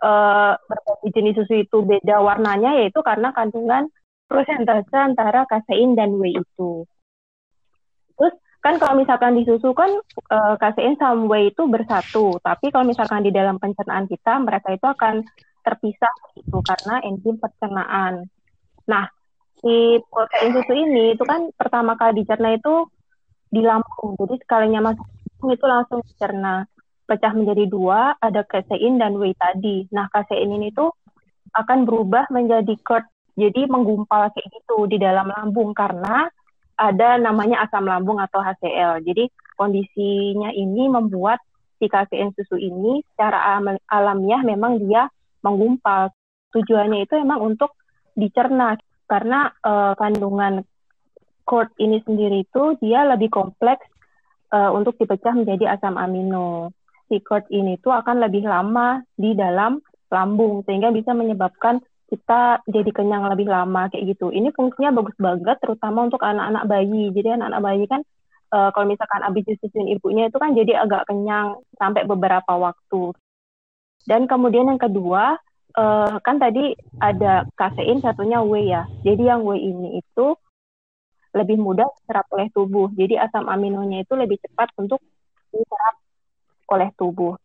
eh, berbagai jenis susu itu beda warnanya yaitu karena kandungan persentase antara kasein dan whey itu. Terus kan kalau misalkan di susu kan eh, kasein sama whey itu bersatu, tapi kalau misalkan di dalam pencernaan kita mereka itu akan terpisah gitu karena enzim pencernaan. Nah, si protein susu ini itu kan pertama kali dicerna itu di lambung. Jadi sekalinya masuk itu langsung dicerna. Pecah menjadi dua, ada kasein dan whey tadi. Nah, kasein ini tuh akan berubah menjadi curd. Jadi menggumpal kayak gitu di dalam lambung karena ada namanya asam lambung atau HCl. Jadi kondisinya ini membuat si kasein susu ini secara alam- alamiah memang dia menggumpal. Tujuannya itu memang untuk dicerna karena eh, kandungan curd ini sendiri itu dia lebih kompleks eh, untuk dipecah menjadi asam amino. Si ini tuh akan lebih lama di dalam lambung sehingga bisa menyebabkan kita jadi kenyang lebih lama kayak gitu. Ini fungsinya bagus banget terutama untuk anak-anak bayi. Jadi anak-anak bayi kan uh, kalau misalkan habis disusuin ibunya itu kan jadi agak kenyang sampai beberapa waktu. Dan kemudian yang kedua uh, kan tadi ada kasein satunya whey ya. Jadi yang whey ini itu lebih mudah diserap oleh tubuh. Jadi asam aminonya itu lebih cepat untuk diserap oleh tubuh.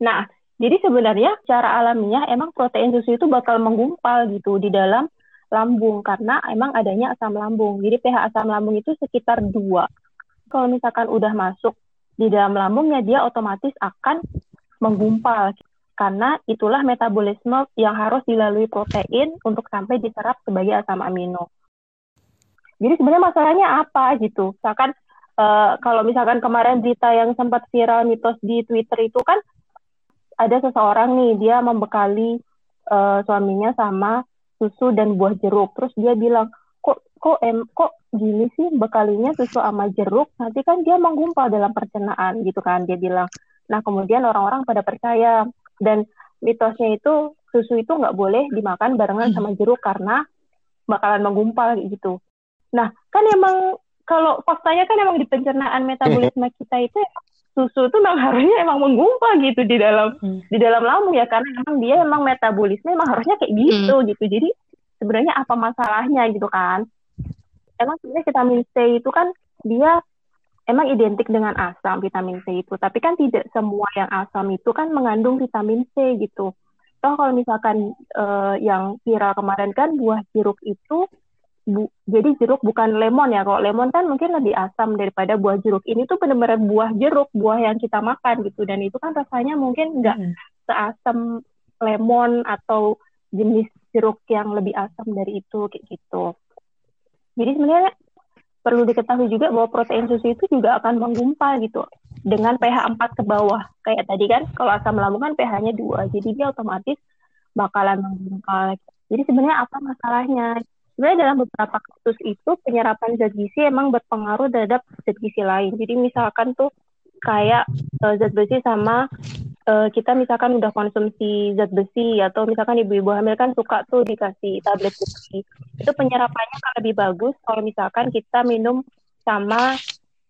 Nah, jadi sebenarnya secara alamiah emang protein susu itu bakal menggumpal gitu di dalam lambung karena emang adanya asam lambung. Jadi pH asam lambung itu sekitar dua. Kalau misalkan udah masuk di dalam lambungnya dia otomatis akan menggumpal karena itulah metabolisme yang harus dilalui protein untuk sampai diserap sebagai asam amino. Jadi sebenarnya masalahnya apa gitu? Misalkan uh, kalau misalkan kemarin berita yang sempat viral mitos di Twitter itu kan ada seseorang nih dia membekali uh, suaminya sama susu dan buah jeruk. Terus dia bilang kok kok em kok gini sih bekalinya susu sama jeruk? Nanti kan dia menggumpal dalam pencernaan gitu kan dia bilang. Nah kemudian orang-orang pada percaya. Dan mitosnya itu susu itu nggak boleh dimakan barengan sama jeruk karena bakalan menggumpal gitu. Nah kan emang kalau faktanya kan emang di pencernaan metabolisme kita itu susu itu memang harusnya emang menggumpal gitu di dalam hmm. di dalam lambung ya. Karena emang dia emang metabolisme emang harusnya kayak gitu hmm. gitu jadi sebenarnya apa masalahnya gitu kan? Emang sebenarnya vitamin C itu kan dia emang identik dengan asam vitamin C itu. Tapi kan tidak semua yang asam itu kan mengandung vitamin C gitu. Toh kalau misalkan uh, yang viral kemarin kan buah jeruk itu bu, jadi jeruk bukan lemon ya. Kalau lemon kan mungkin lebih asam daripada buah jeruk. Ini tuh benar-benar buah jeruk, buah yang kita makan gitu. Dan itu kan rasanya mungkin nggak hmm. seasam lemon atau jenis jeruk yang lebih asam dari itu kayak gitu. Jadi sebenarnya perlu diketahui juga bahwa protein susu itu juga akan menggumpal gitu dengan pH 4 ke bawah. Kayak tadi kan kalau asam lambung kan pH-nya 2. Jadi dia otomatis bakalan menggumpal. Jadi sebenarnya apa masalahnya? Sebenarnya dalam beberapa kasus itu penyerapan zat gizi emang berpengaruh terhadap zat gizi lain. Jadi misalkan tuh kayak uh, zat besi sama uh, kita misalkan udah konsumsi zat besi atau misalkan ibu-ibu hamil kan suka tuh dikasih tablet besi. Itu penyerapannya akan lebih bagus kalau misalkan kita minum sama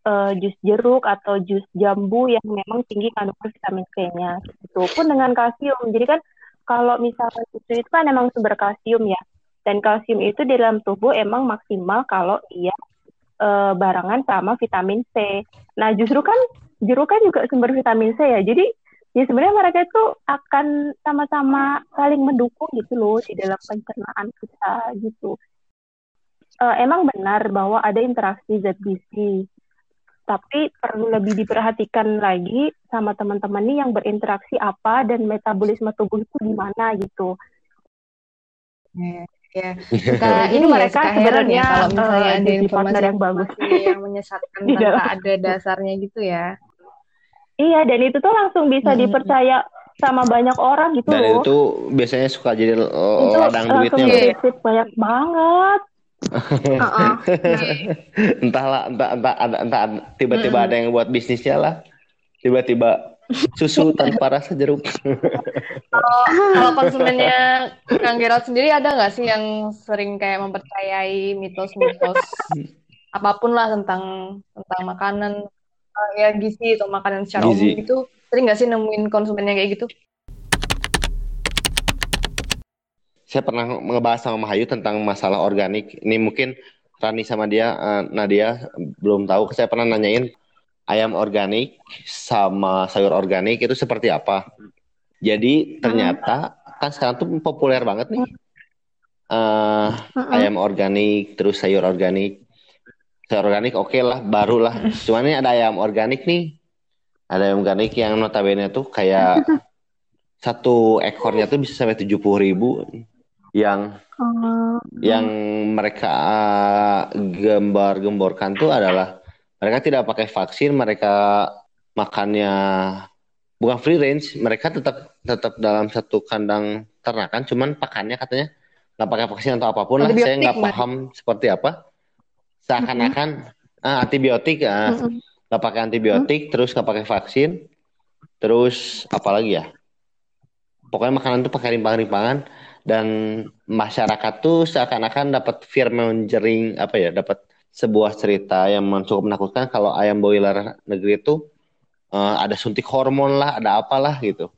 uh, jus jeruk atau jus jambu yang memang tinggi kandungan vitamin C-nya. Itu pun dengan kalsium. Jadi kan kalau misalkan susu itu kan memang sumber kalsium ya. Dan kalsium itu di dalam tubuh emang maksimal kalau dia e, barengan sama vitamin C. Nah, justru kan jeruk kan juga sumber vitamin C ya. Jadi ya sebenarnya mereka itu akan sama-sama saling mendukung gitu loh di dalam pencernaan kita gitu. E, emang benar bahwa ada interaksi zat gizi, tapi perlu lebih diperhatikan lagi sama teman-teman nih yang berinteraksi apa dan metabolisme tubuh itu gimana gitu. Ya, kita ini mereka sebenarnya ya, kalau misalnya uh, ada informasi yang bagus yang menyesatkan *laughs* tanpa ada dasarnya gitu ya. Iya, dan itu tuh langsung bisa hmm. dipercaya sama banyak orang gitu dan loh. itu biasanya suka jadi uh, ladang duitnya loh. banyak banget. *laughs* *laughs* entahlah, entah, entah, entah, entah, tiba-tiba hmm. ada yang buat bisnisnya lah. Tiba-tiba susu *laughs* tanpa rasa jeruk. kalau, kalau konsumennya Kang Gerald sendiri ada nggak sih yang sering kayak mempercayai mitos-mitos apa pun lah tentang tentang makanan ya gizi atau makanan secara gizi. umum gitu sering nggak sih nemuin konsumennya kayak gitu? Saya pernah ngebahas sama Mahayu tentang masalah organik. Ini mungkin Rani sama dia, uh, Nadia belum tahu. Saya pernah nanyain ayam organik sama sayur organik itu seperti apa. Jadi ternyata kan sekarang tuh populer banget nih uh, ayam organik terus sayur organik. Sayur organik oke okay lah, baru lah. Cuman ini ada ayam organik nih. Ada ayam organik yang notabene tuh kayak *laughs* satu ekornya tuh bisa sampai tujuh puluh ribu yang uh, yang mereka uh, gembar-gemborkan tuh adalah mereka tidak pakai vaksin, mereka makannya bukan free range, mereka tetap tetap dalam satu kandang ternakan, cuman pakannya katanya nggak pakai vaksin atau apa pun lah. Saya nggak paham seperti apa. Seakan-akan mm -hmm. ah, antibiotik, ah, mm -hmm. nggak pakai antibiotik, mm -hmm. terus nggak pakai vaksin, terus apalagi ya pokoknya makanan tuh pakai rimpang-rimpangan dan masyarakat tuh seakan-akan dapat fear mongering apa ya dapat sebuah cerita yang cukup menakutkan kalau ayam boiler negeri itu uh, ada suntik hormon lah ada apalah gitu.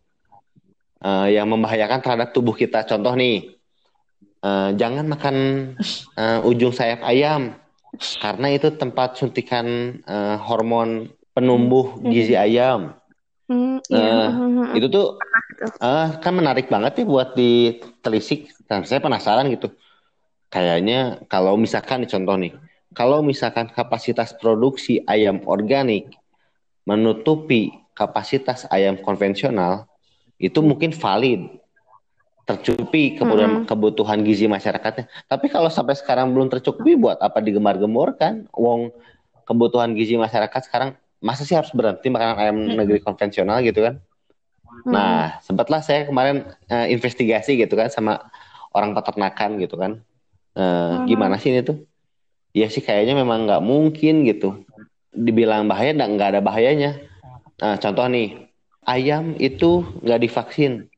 Uh, yang membahayakan terhadap tubuh kita. Contoh nih uh, jangan makan uh, ujung sayap ayam. Karena itu tempat suntikan uh, hormon penumbuh gizi ayam. Hmm, iya. uh, itu tuh uh, kan menarik banget nih buat ditelisik. Dan saya penasaran gitu. Kayaknya kalau misalkan nih contoh nih, kalau misalkan kapasitas produksi ayam organik menutupi kapasitas ayam konvensional, itu mungkin valid tercukupi kemudian mm -hmm. kebutuhan gizi masyarakatnya. Tapi kalau sampai sekarang belum tercukupi, buat apa digemar-gemborkan? Wong kebutuhan gizi masyarakat sekarang masa sih harus berhenti makan ayam mm -hmm. negeri konvensional gitu kan? Mm -hmm. Nah, sempatlah saya kemarin uh, investigasi gitu kan sama orang peternakan gitu kan. Uh, mm -hmm. Gimana sih ini tuh? Ya sih kayaknya memang nggak mungkin gitu. Dibilang bahaya nggak ada bahayanya. Nah, contoh nih, ayam itu nggak divaksin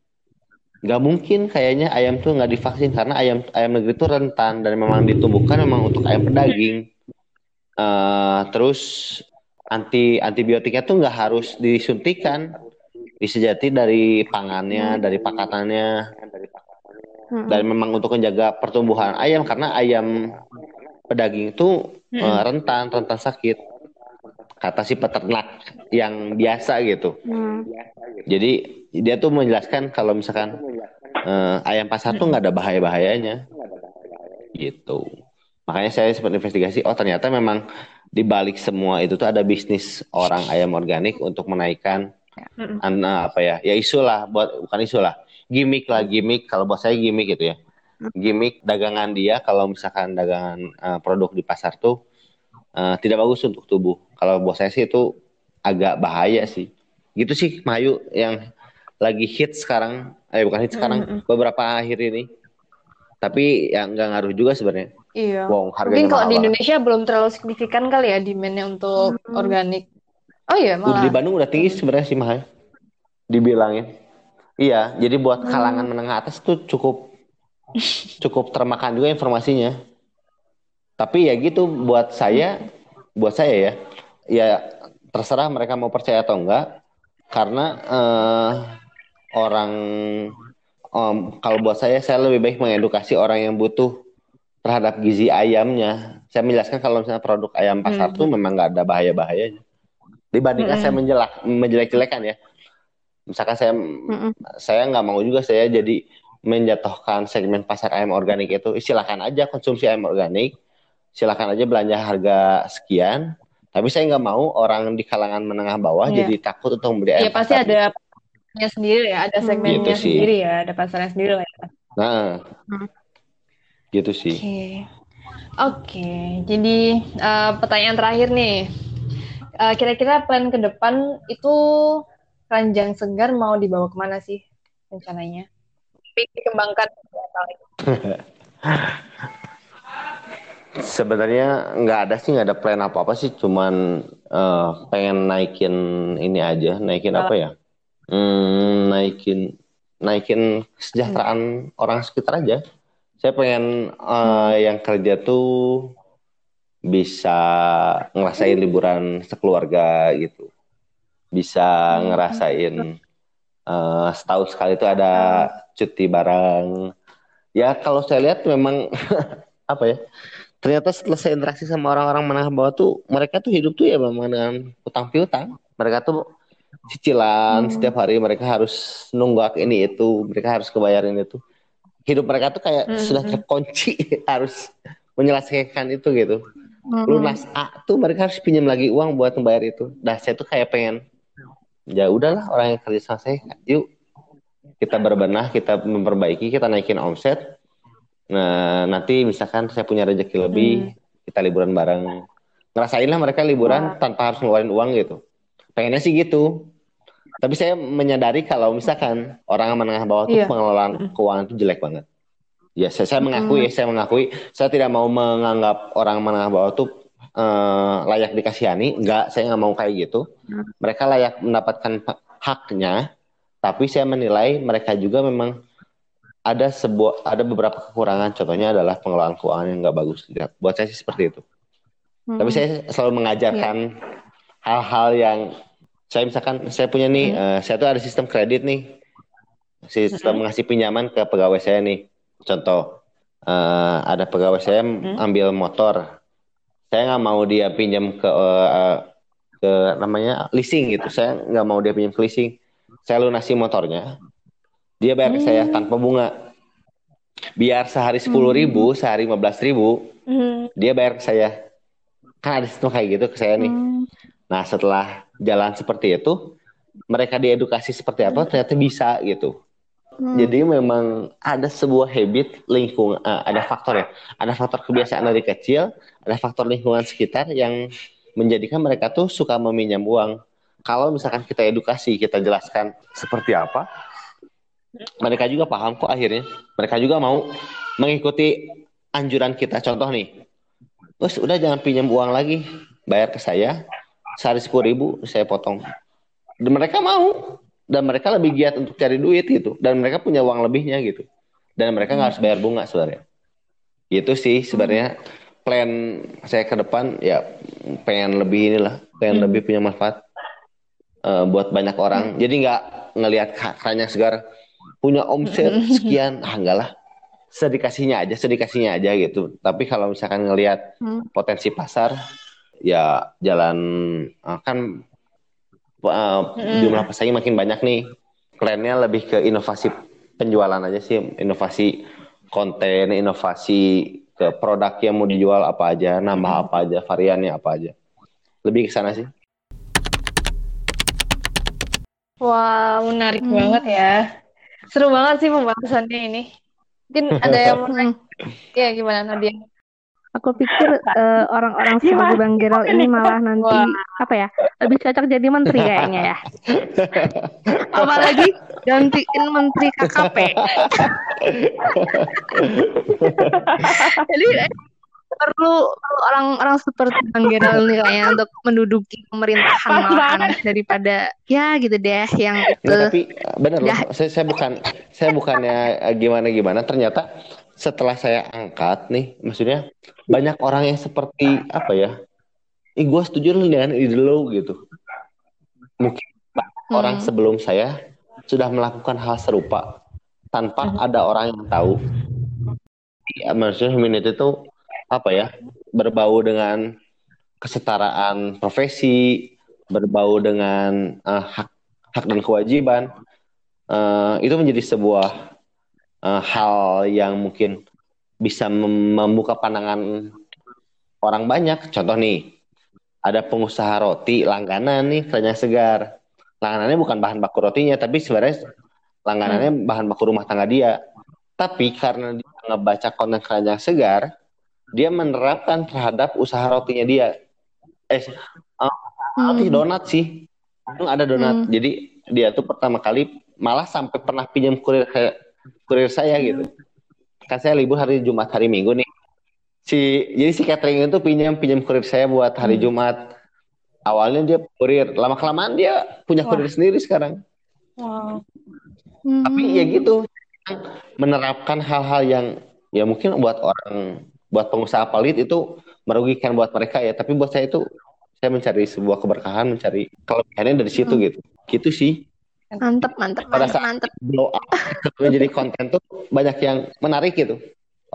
nggak mungkin kayaknya ayam tuh nggak divaksin karena ayam ayam negeri itu rentan dan memang ditumbuhkan memang untuk ayam pedaging. Uh, terus anti antibiotiknya tuh nggak harus disuntikan, disejati dari pangannya, dari pakatannya, dan memang untuk menjaga pertumbuhan ayam karena ayam pedaging itu uh, rentan rentan sakit kata si peternak yang biasa gitu. Hmm. Jadi dia tuh menjelaskan kalau misalkan uh, ayam pasar tuh nggak ada bahaya bahayanya, gitu. Makanya saya sempat investigasi, oh ternyata memang di balik semua itu tuh ada bisnis orang ayam organik untuk menaikkan anak apa ya, ya isu lah, buat bukan isu lah, gimmick lah gimmick. Kalau buat saya gimmick gitu ya, gimmick dagangan dia kalau misalkan dagangan uh, produk di pasar tuh uh, tidak bagus untuk tubuh. Kalau buat saya sih itu agak bahaya sih. Gitu sih Mayu yang lagi hit sekarang. Eh bukan hit sekarang, mm -hmm. beberapa akhir ini. Tapi ya nggak ngaruh juga sebenarnya. Iya. Wow, Mungkin kalau di Indonesia belum terlalu signifikan kali ya demandnya untuk hmm. organik. Oh iya malah. Di Bandung udah tinggi sebenarnya sih Mahal. Dibilangin. Iya, jadi buat kalangan hmm. menengah atas tuh cukup cukup termakan juga informasinya. Tapi ya gitu buat saya, buat saya ya, ya terserah mereka mau percaya atau enggak. Karena uh, orang um, kalau buat saya, saya lebih baik mengedukasi orang yang butuh terhadap gizi ayamnya. Saya menjelaskan kalau misalnya produk ayam pasar hmm. tuh memang nggak ada bahaya-bahayanya. Dibandingkan hmm. saya menjelak menjelek-jelekan ya. Misalkan saya hmm. saya nggak mau juga saya jadi menjatuhkan segmen pasar ayam organik itu. Silakan aja konsumsi ayam organik silakan aja belanja harga sekian tapi saya nggak mau orang di kalangan menengah bawah yeah. jadi takut untuk membeli Iya pasti ada pasarnya sendiri ya ada hmm. segmennya gitu sendiri ya ada pasarnya sendiri lah ya nah hmm. gitu sih oke okay. okay. jadi uh, pertanyaan terakhir nih uh, kira-kira plan ke depan itu ranjang segar mau dibawa ke mana sih rencananya dikembangkan *laughs* Sebenarnya nggak ada sih, nggak ada plan apa-apa sih, cuman uh, pengen naikin ini aja, naikin apa ya? Hmm, naikin naikin kesejahteraan hmm. orang sekitar aja. Saya pengen uh, yang kerja tuh bisa ngerasain liburan sekeluarga gitu, bisa hmm. ngerasain uh, setahun sekali itu ada cuti bareng. Ya kalau saya lihat memang *laughs* apa ya? ternyata setelah saya interaksi sama orang-orang menengah bawah tuh mereka tuh hidup tuh ya memang dengan utang piutang mereka tuh cicilan hmm. setiap hari mereka harus nunggak ini itu mereka harus kebayarin itu hidup mereka tuh kayak hmm. sudah terkunci *laughs* harus menyelesaikan itu gitu hmm. lunas A tuh mereka harus pinjam lagi uang buat membayar itu dah saya tuh kayak pengen ya udahlah orang yang kerja sama saya yuk kita berbenah kita memperbaiki kita naikin omset Nah, nanti misalkan saya punya rezeki lebih, hmm. kita liburan bareng. Ngerasain lah mereka liburan Wah. tanpa harus ngeluarin uang gitu. Pengennya sih gitu. Tapi saya menyadari kalau misalkan orang menengah bawah tuh yeah. pengelolaan keuangan itu jelek banget. Ya, saya, saya mengakui, hmm. saya mengakui, saya tidak mau menganggap orang menengah bawah tuh uh, layak dikasihani. Enggak, saya nggak mau kayak gitu. Hmm. Mereka layak mendapatkan haknya, tapi saya menilai mereka juga memang ada sebuah ada beberapa kekurangan. Contohnya adalah pengelolaan keuangan yang nggak bagus. Ya, buat saya sih seperti itu. Hmm. Tapi saya selalu mengajarkan iya. hal-hal yeah. yang saya misalkan saya punya nih, hmm. uh, saya tuh ada sistem kredit nih, sistem hmm. ngasih pinjaman ke pegawai saya nih. Contoh, uh, ada pegawai saya hmm. ambil motor, saya nggak mau dia pinjam ke uh, ke namanya leasing gitu. Saya nggak mau dia pinjam ke leasing. Saya lunasi motornya, dia bayar ke hmm. saya tanpa bunga. Biar sehari sepuluh ribu, hmm. sehari lima belas ribu, hmm. dia bayar ke saya. Kan ada sistem kayak gitu ke saya nih. Hmm. Nah setelah jalan seperti itu, mereka diedukasi seperti apa, ternyata bisa gitu. Hmm. Jadi memang ada sebuah habit lingkungan, uh, ada faktor ya, ada faktor kebiasaan dari kecil, ada faktor lingkungan sekitar yang menjadikan mereka tuh suka meminjam uang. Kalau misalkan kita edukasi, kita jelaskan seperti apa, mereka juga paham kok akhirnya. Mereka juga mau mengikuti anjuran kita. Contoh nih, terus udah jangan pinjam uang lagi, bayar ke saya. Sehari sepuluh ribu saya potong. Dan mereka mau. Dan mereka lebih giat untuk cari duit gitu. Dan mereka punya uang lebihnya gitu. Dan mereka nggak harus bayar bunga sebenarnya. Itu sih sebenarnya plan saya ke depan. Ya pengen lebih inilah pengen lebih punya manfaat uh, buat banyak orang hmm. jadi nggak ngelihat keranjang segar punya omset sekian ah enggak lah sedikasinya aja sedikasinya aja gitu tapi kalau misalkan ngelihat hmm. potensi pasar ya jalan uh, kan uh, hmm. jumlah pesaing makin banyak nih plannya lebih ke inovasi penjualan aja sih inovasi konten inovasi ke produk yang mau dijual apa aja nambah hmm. apa aja variannya apa aja lebih ke sana sih Wah, wow, menarik hmm. banget ya. Seru banget sih pembahasannya ini. Mungkin ada yang *laughs* mau ya gimana Nadia? Aku pikir uh, orang-orang seperti Bang Gerald ini malah nanti Wah. apa ya lebih cocok jadi menteri kayaknya ya. *laughs* Apalagi gantiin menteri KKP. *laughs* jadi perlu orang-orang seperti Bang Gerald nih kayaknya untuk menduduki pemerintahan malahan daripada ya gitu deh yang itu. Nah, tapi benar loh, saya, saya bukan saya bukannya gimana gimana. Ternyata setelah saya angkat nih, maksudnya banyak orang yang seperti apa ya? Ih, gue setuju dengan ide lo gitu. Mungkin hmm. orang sebelum saya sudah melakukan hal serupa tanpa hmm. ada orang yang tahu. Ya, maksudnya humanity itu apa ya berbau dengan kesetaraan profesi, berbau dengan uh, hak hak dan kewajiban, uh, itu menjadi sebuah uh, hal yang mungkin bisa mem membuka pandangan orang banyak. Contoh nih, ada pengusaha roti langganan nih kerennya segar. Langganannya bukan bahan baku rotinya, tapi sebenarnya langganannya hmm. bahan baku rumah tangga dia. Tapi karena dia ngebaca konten kerennya segar, dia menerapkan terhadap usaha rotinya dia. Eh, roti hmm. donat sih. Ada donat. Hmm. Jadi dia tuh pertama kali malah sampai pernah pinjam kurir kayak kurir saya gitu. Kan saya libur hari Jumat hari Minggu nih. Si jadi si catering itu pinjam pinjam kurir saya buat hari hmm. Jumat. Awalnya dia kurir, lama kelamaan dia punya kurir sendiri sekarang. Wow. Hmm. Tapi ya gitu menerapkan hal-hal yang ya mungkin buat orang buat pengusaha pelit itu merugikan buat mereka ya. Tapi buat saya itu saya mencari sebuah keberkahan mencari kelebihannya dari situ hmm. gitu. Gitu sih. Mantep mantep pada saat mantep. blow *laughs* up menjadi konten tuh banyak yang menarik gitu.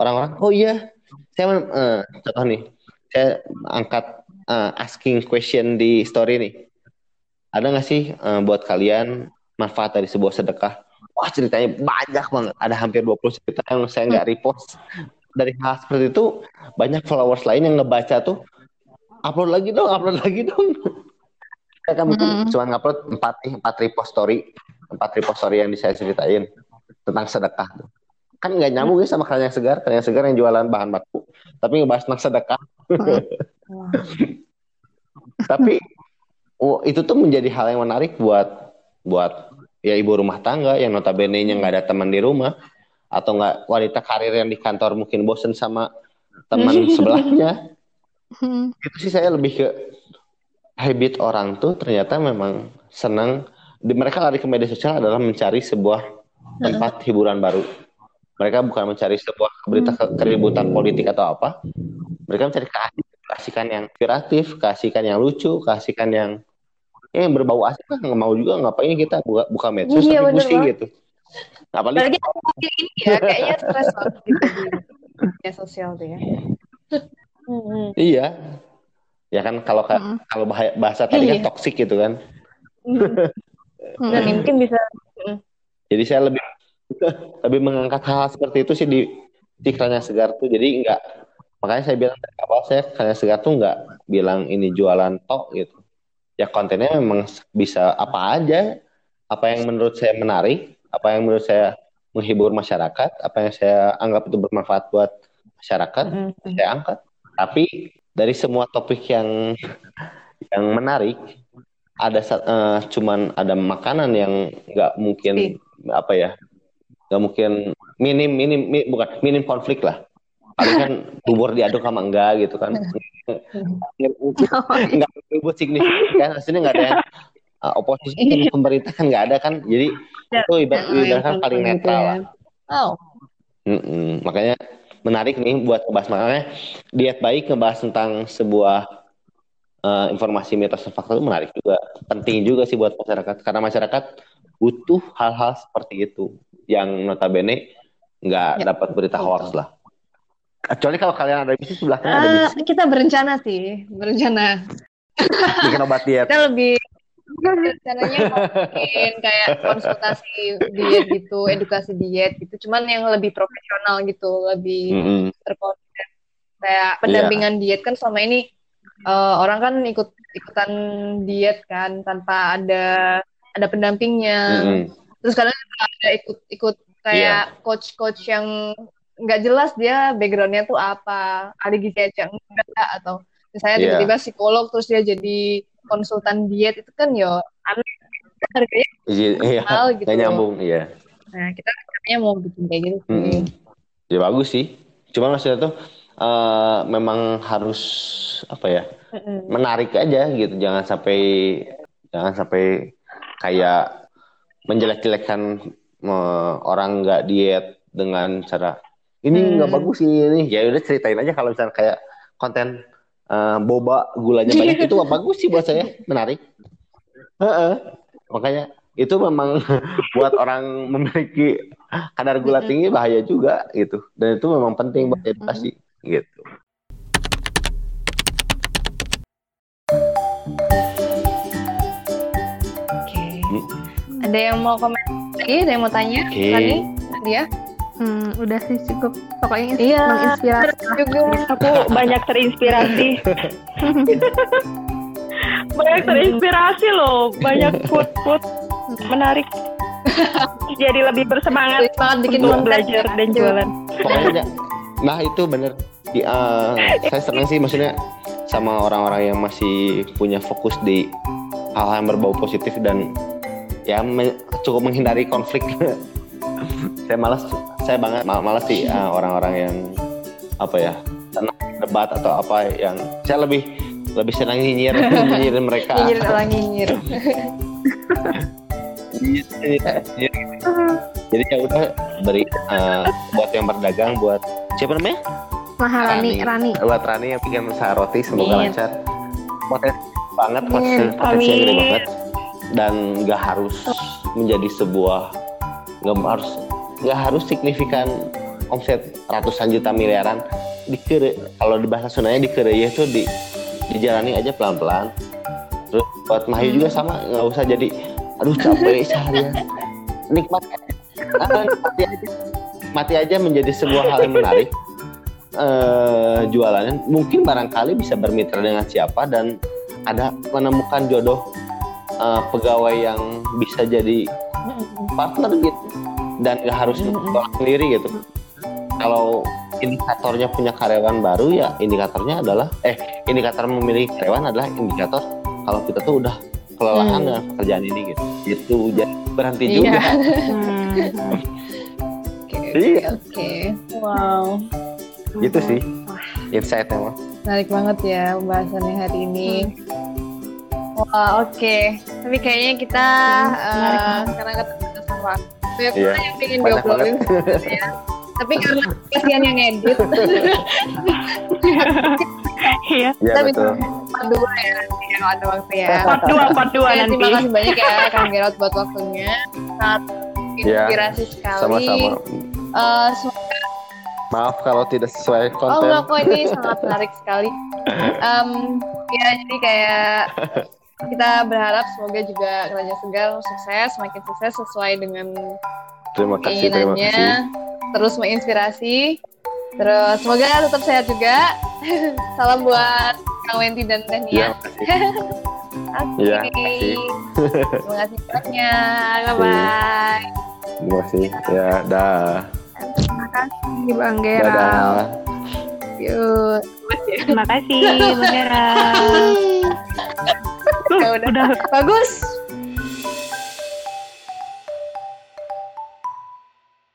Orang-orang oh iya saya uh, contoh nih saya angkat uh, asking question di story nih. Ada nggak sih uh, buat kalian manfaat dari sebuah sedekah? Wah ceritanya banyak banget. Ada hampir 20 cerita yang saya nggak repost dari hal seperti itu banyak followers lain yang ngebaca tuh upload lagi dong upload lagi dong. *laughs* Kan mungkin mm. cuma ngupload empat nih empat repost story empat repost story yang saya ceritain tentang sedekah. Kan nggak nyambung ya sama kalian yang segar kalian yang segar yang jualan bahan baku tapi ngebahas tentang sedekah. *laughs* Tapi oh, itu tuh menjadi hal yang menarik buat buat ya ibu rumah tangga yang notabene nya nggak ada teman di rumah atau enggak wanita karir yang di kantor mungkin bosen sama teman *laughs* sebelahnya itu sih saya lebih ke habit orang tuh ternyata memang senang di mereka lari ke media sosial adalah mencari sebuah tempat hiburan baru. Mereka bukan mencari sebuah berita ke- keributan politik atau apa. Mereka mencari keasikan, yang kreatif, keasikan yang lucu, keasikan yang ya, yang berbau asik lah. Nggak mau juga ngapain kita buka, buka medsos Iya, tapi pusing gitu. Apalagi ini ya, kayaknya stres banget gitu media sosial tuh ya. Hmm. *laughs* iya. Ya kan kalau ka- Mm-mm. kalau bahaya- bahasa tadi kan Iya. toksik gitu kan. Hmm. Dan mungkin bisa Jadi saya lebih *laughs* lebih mengangkat hal seperti itu sih di di Kranya Segar tuh. Jadi enggak makanya saya bilang dari awal saya Kranya Segar tuh enggak bilang ini jualan tok gitu. Ya kontennya memang bisa apa aja, apa yang menurut saya menarik, apa yang menurut saya menghibur masyarakat, apa yang saya anggap itu bermanfaat buat masyarakat, Mm-mm. saya angkat. Tapi dari semua topik yang yang menarik ada eh, cuman ada makanan yang nggak mungkin apa ya nggak mungkin minim minim mi- bukan minim konflik lah. Paling kan *laughs* bubur diaduk sama enggak gitu kan. *laughs* Nggak ribut signifikan hasilnya nggak ada yang uh, oposisi dengan pemerintah kan nggak ada kan. Jadi itu ibarat, Oh, yang ibaratkan paling gitu netral ya. lah Oh, Mm-mm. Makanya menarik nih buat ngebahas makanya diet baik ngebahas tentang sebuah eh, informasi mitos dan fakta itu menarik juga, penting juga sih buat masyarakat karena masyarakat butuh hal-hal seperti itu yang notabene nggak Ya, dapat berita betul. hoax lah. Kecuali kalau kalian ada bisnis sebelah kan ada Ah, bisnis kita berencana sih, berencana. bikin obat diet. Kita lebih rencananya mau bikin kayak konsultasi diet gitu, edukasi diet gitu. Cuman yang lebih profesional gitu, lebih Mm-mm. terkonsep. Kayak pendampingan diet kan selama ini eh, orang kan ikut ikutan diet kan tanpa ada ada pendampingnya. Mm-mm. Terus kadang ada ikut ikut kayak coach-coach yang nggak jelas dia backgroundnya tuh apa, ahli gizi aja enggak atau misalnya Iya. tiba-tiba psikolog terus dia jadi konsultan diet itu kan yo aneh harganya Iya, iya. mahal gitu. Nggak nyambung, iya. Nah kita rencananya mau bikin kayak gitu sih. Mm-mm. Ya bagus sih. Cuman maksudnya tuh eh, memang harus apa ya? Mm-mm. menarik aja gitu jangan sampai jangan sampai kayak menjelek-jelekan eh, orang nggak diet dengan cara ini nggak Hmm. bagus sih ini ya udah ceritain aja kalau misalnya kayak konten eh, boba gulanya banyak itu *laughs* bagus sih buat saya menarik Heeh. makanya itu memang *laughs* buat orang memiliki kadar gula tinggi bahaya juga gitu dan itu memang penting buat edukasi gitu Oke. Hmm. Ada yang mau komen lagi? Ada yang mau tanya? Lagi? Dia? Hmm, udah sih cukup. Pokoknya ins- Iya. menginspirasi. Juga. Aku banyak terinspirasi. *laughs* banyak terinspirasi loh. Banyak food-food menarik. Jadi lebih bersemangat banget bikin untuk belajar dan jualan. pokoknya nah itu bener di eh, saya senang sih maksudnya sama orang-orang yang masih punya fokus di hal-hal yang berbau positif dan ya me- cukup menghindari konflik *laughs* saya malas saya banget mal- malas sih eh, orang-orang yang apa ya senang debat atau apa yang saya lebih lebih senang nyinyir *laughs* nyinyirin mereka. Nyinyir orang nyinyir. *laughs* Jadi ya udah beri eh, buat yang berdagang buat siapa namanya? Maharani, Rani. buat Rani yang bikin usaha roti semoga Amin. lancar. Potensi banget potensi potensinya gede banget. Dan nggak harus menjadi sebuah nggak harus nggak harus signifikan omset ratusan juta miliaran. Dikere kalau di bahasa Sundanya dikere ya itu di dijalani aja pelan pelan terus buat Mahayu juga sama nggak usah jadi aduh capek *laughs* seharian nikmat Ah, nikmati aja mati aja menjadi sebuah hal yang menarik. Eh jualannya mungkin barangkali bisa bermitra dengan siapa dan ada menemukan jodoh eh, pegawai yang bisa jadi partner gitu dan gak harus orang sendiri gitu kalau indikatornya punya karyawan baru ya indikatornya adalah eh indikator memiliki karyawan adalah indikator kalau kita tuh udah kelelahan Hmm. dengan pekerjaan ini gitu itu jadi berhenti Iya. juga *laughs* Hmm. Oke, Iya. oke. Wow. gitu sih insight-nya mah Menarik banget ya pembahasannya hari ini. Wah, oke. Tapi kayaknya kita uh, karena keterbatasan waktu, ya Iya. yang pengen Banyak diobrolin sebenarnya. Tapi karena kasihan yang edit, Iya. Iya kita betul. bisa part dua ya, nanti kalau ada waktu ya. Part 2, part 2 Oke, nanti. terima kasih banyak ya Kang Gerald buat waktunya. Sangat Iya, inspirasi sekali. Sama-sama. Eh, semoga Maaf kalau tidak sesuai Oh konten. enggak kok ini sangat menarik sekali. *laughs* Em, ya jadi kayak kita berharap semoga juga kerajaan segar sukses, semakin sukses sesuai dengan Terima kasih, terima kasih. terus menginspirasi. Terus semoga tetap sehat juga. *laughs* Salam buat Kang Wenti dan Iya, Tania. *laughs* makasih. Oke. Iya, makasih. Terima kasih banyak. Bye bye. Terima kasih. Ya, dah. Terima kasih Bang Gerald. Dadah. Yuk. Terima kasih, Gerald. *laughs* Ya udah. Udah Bagus.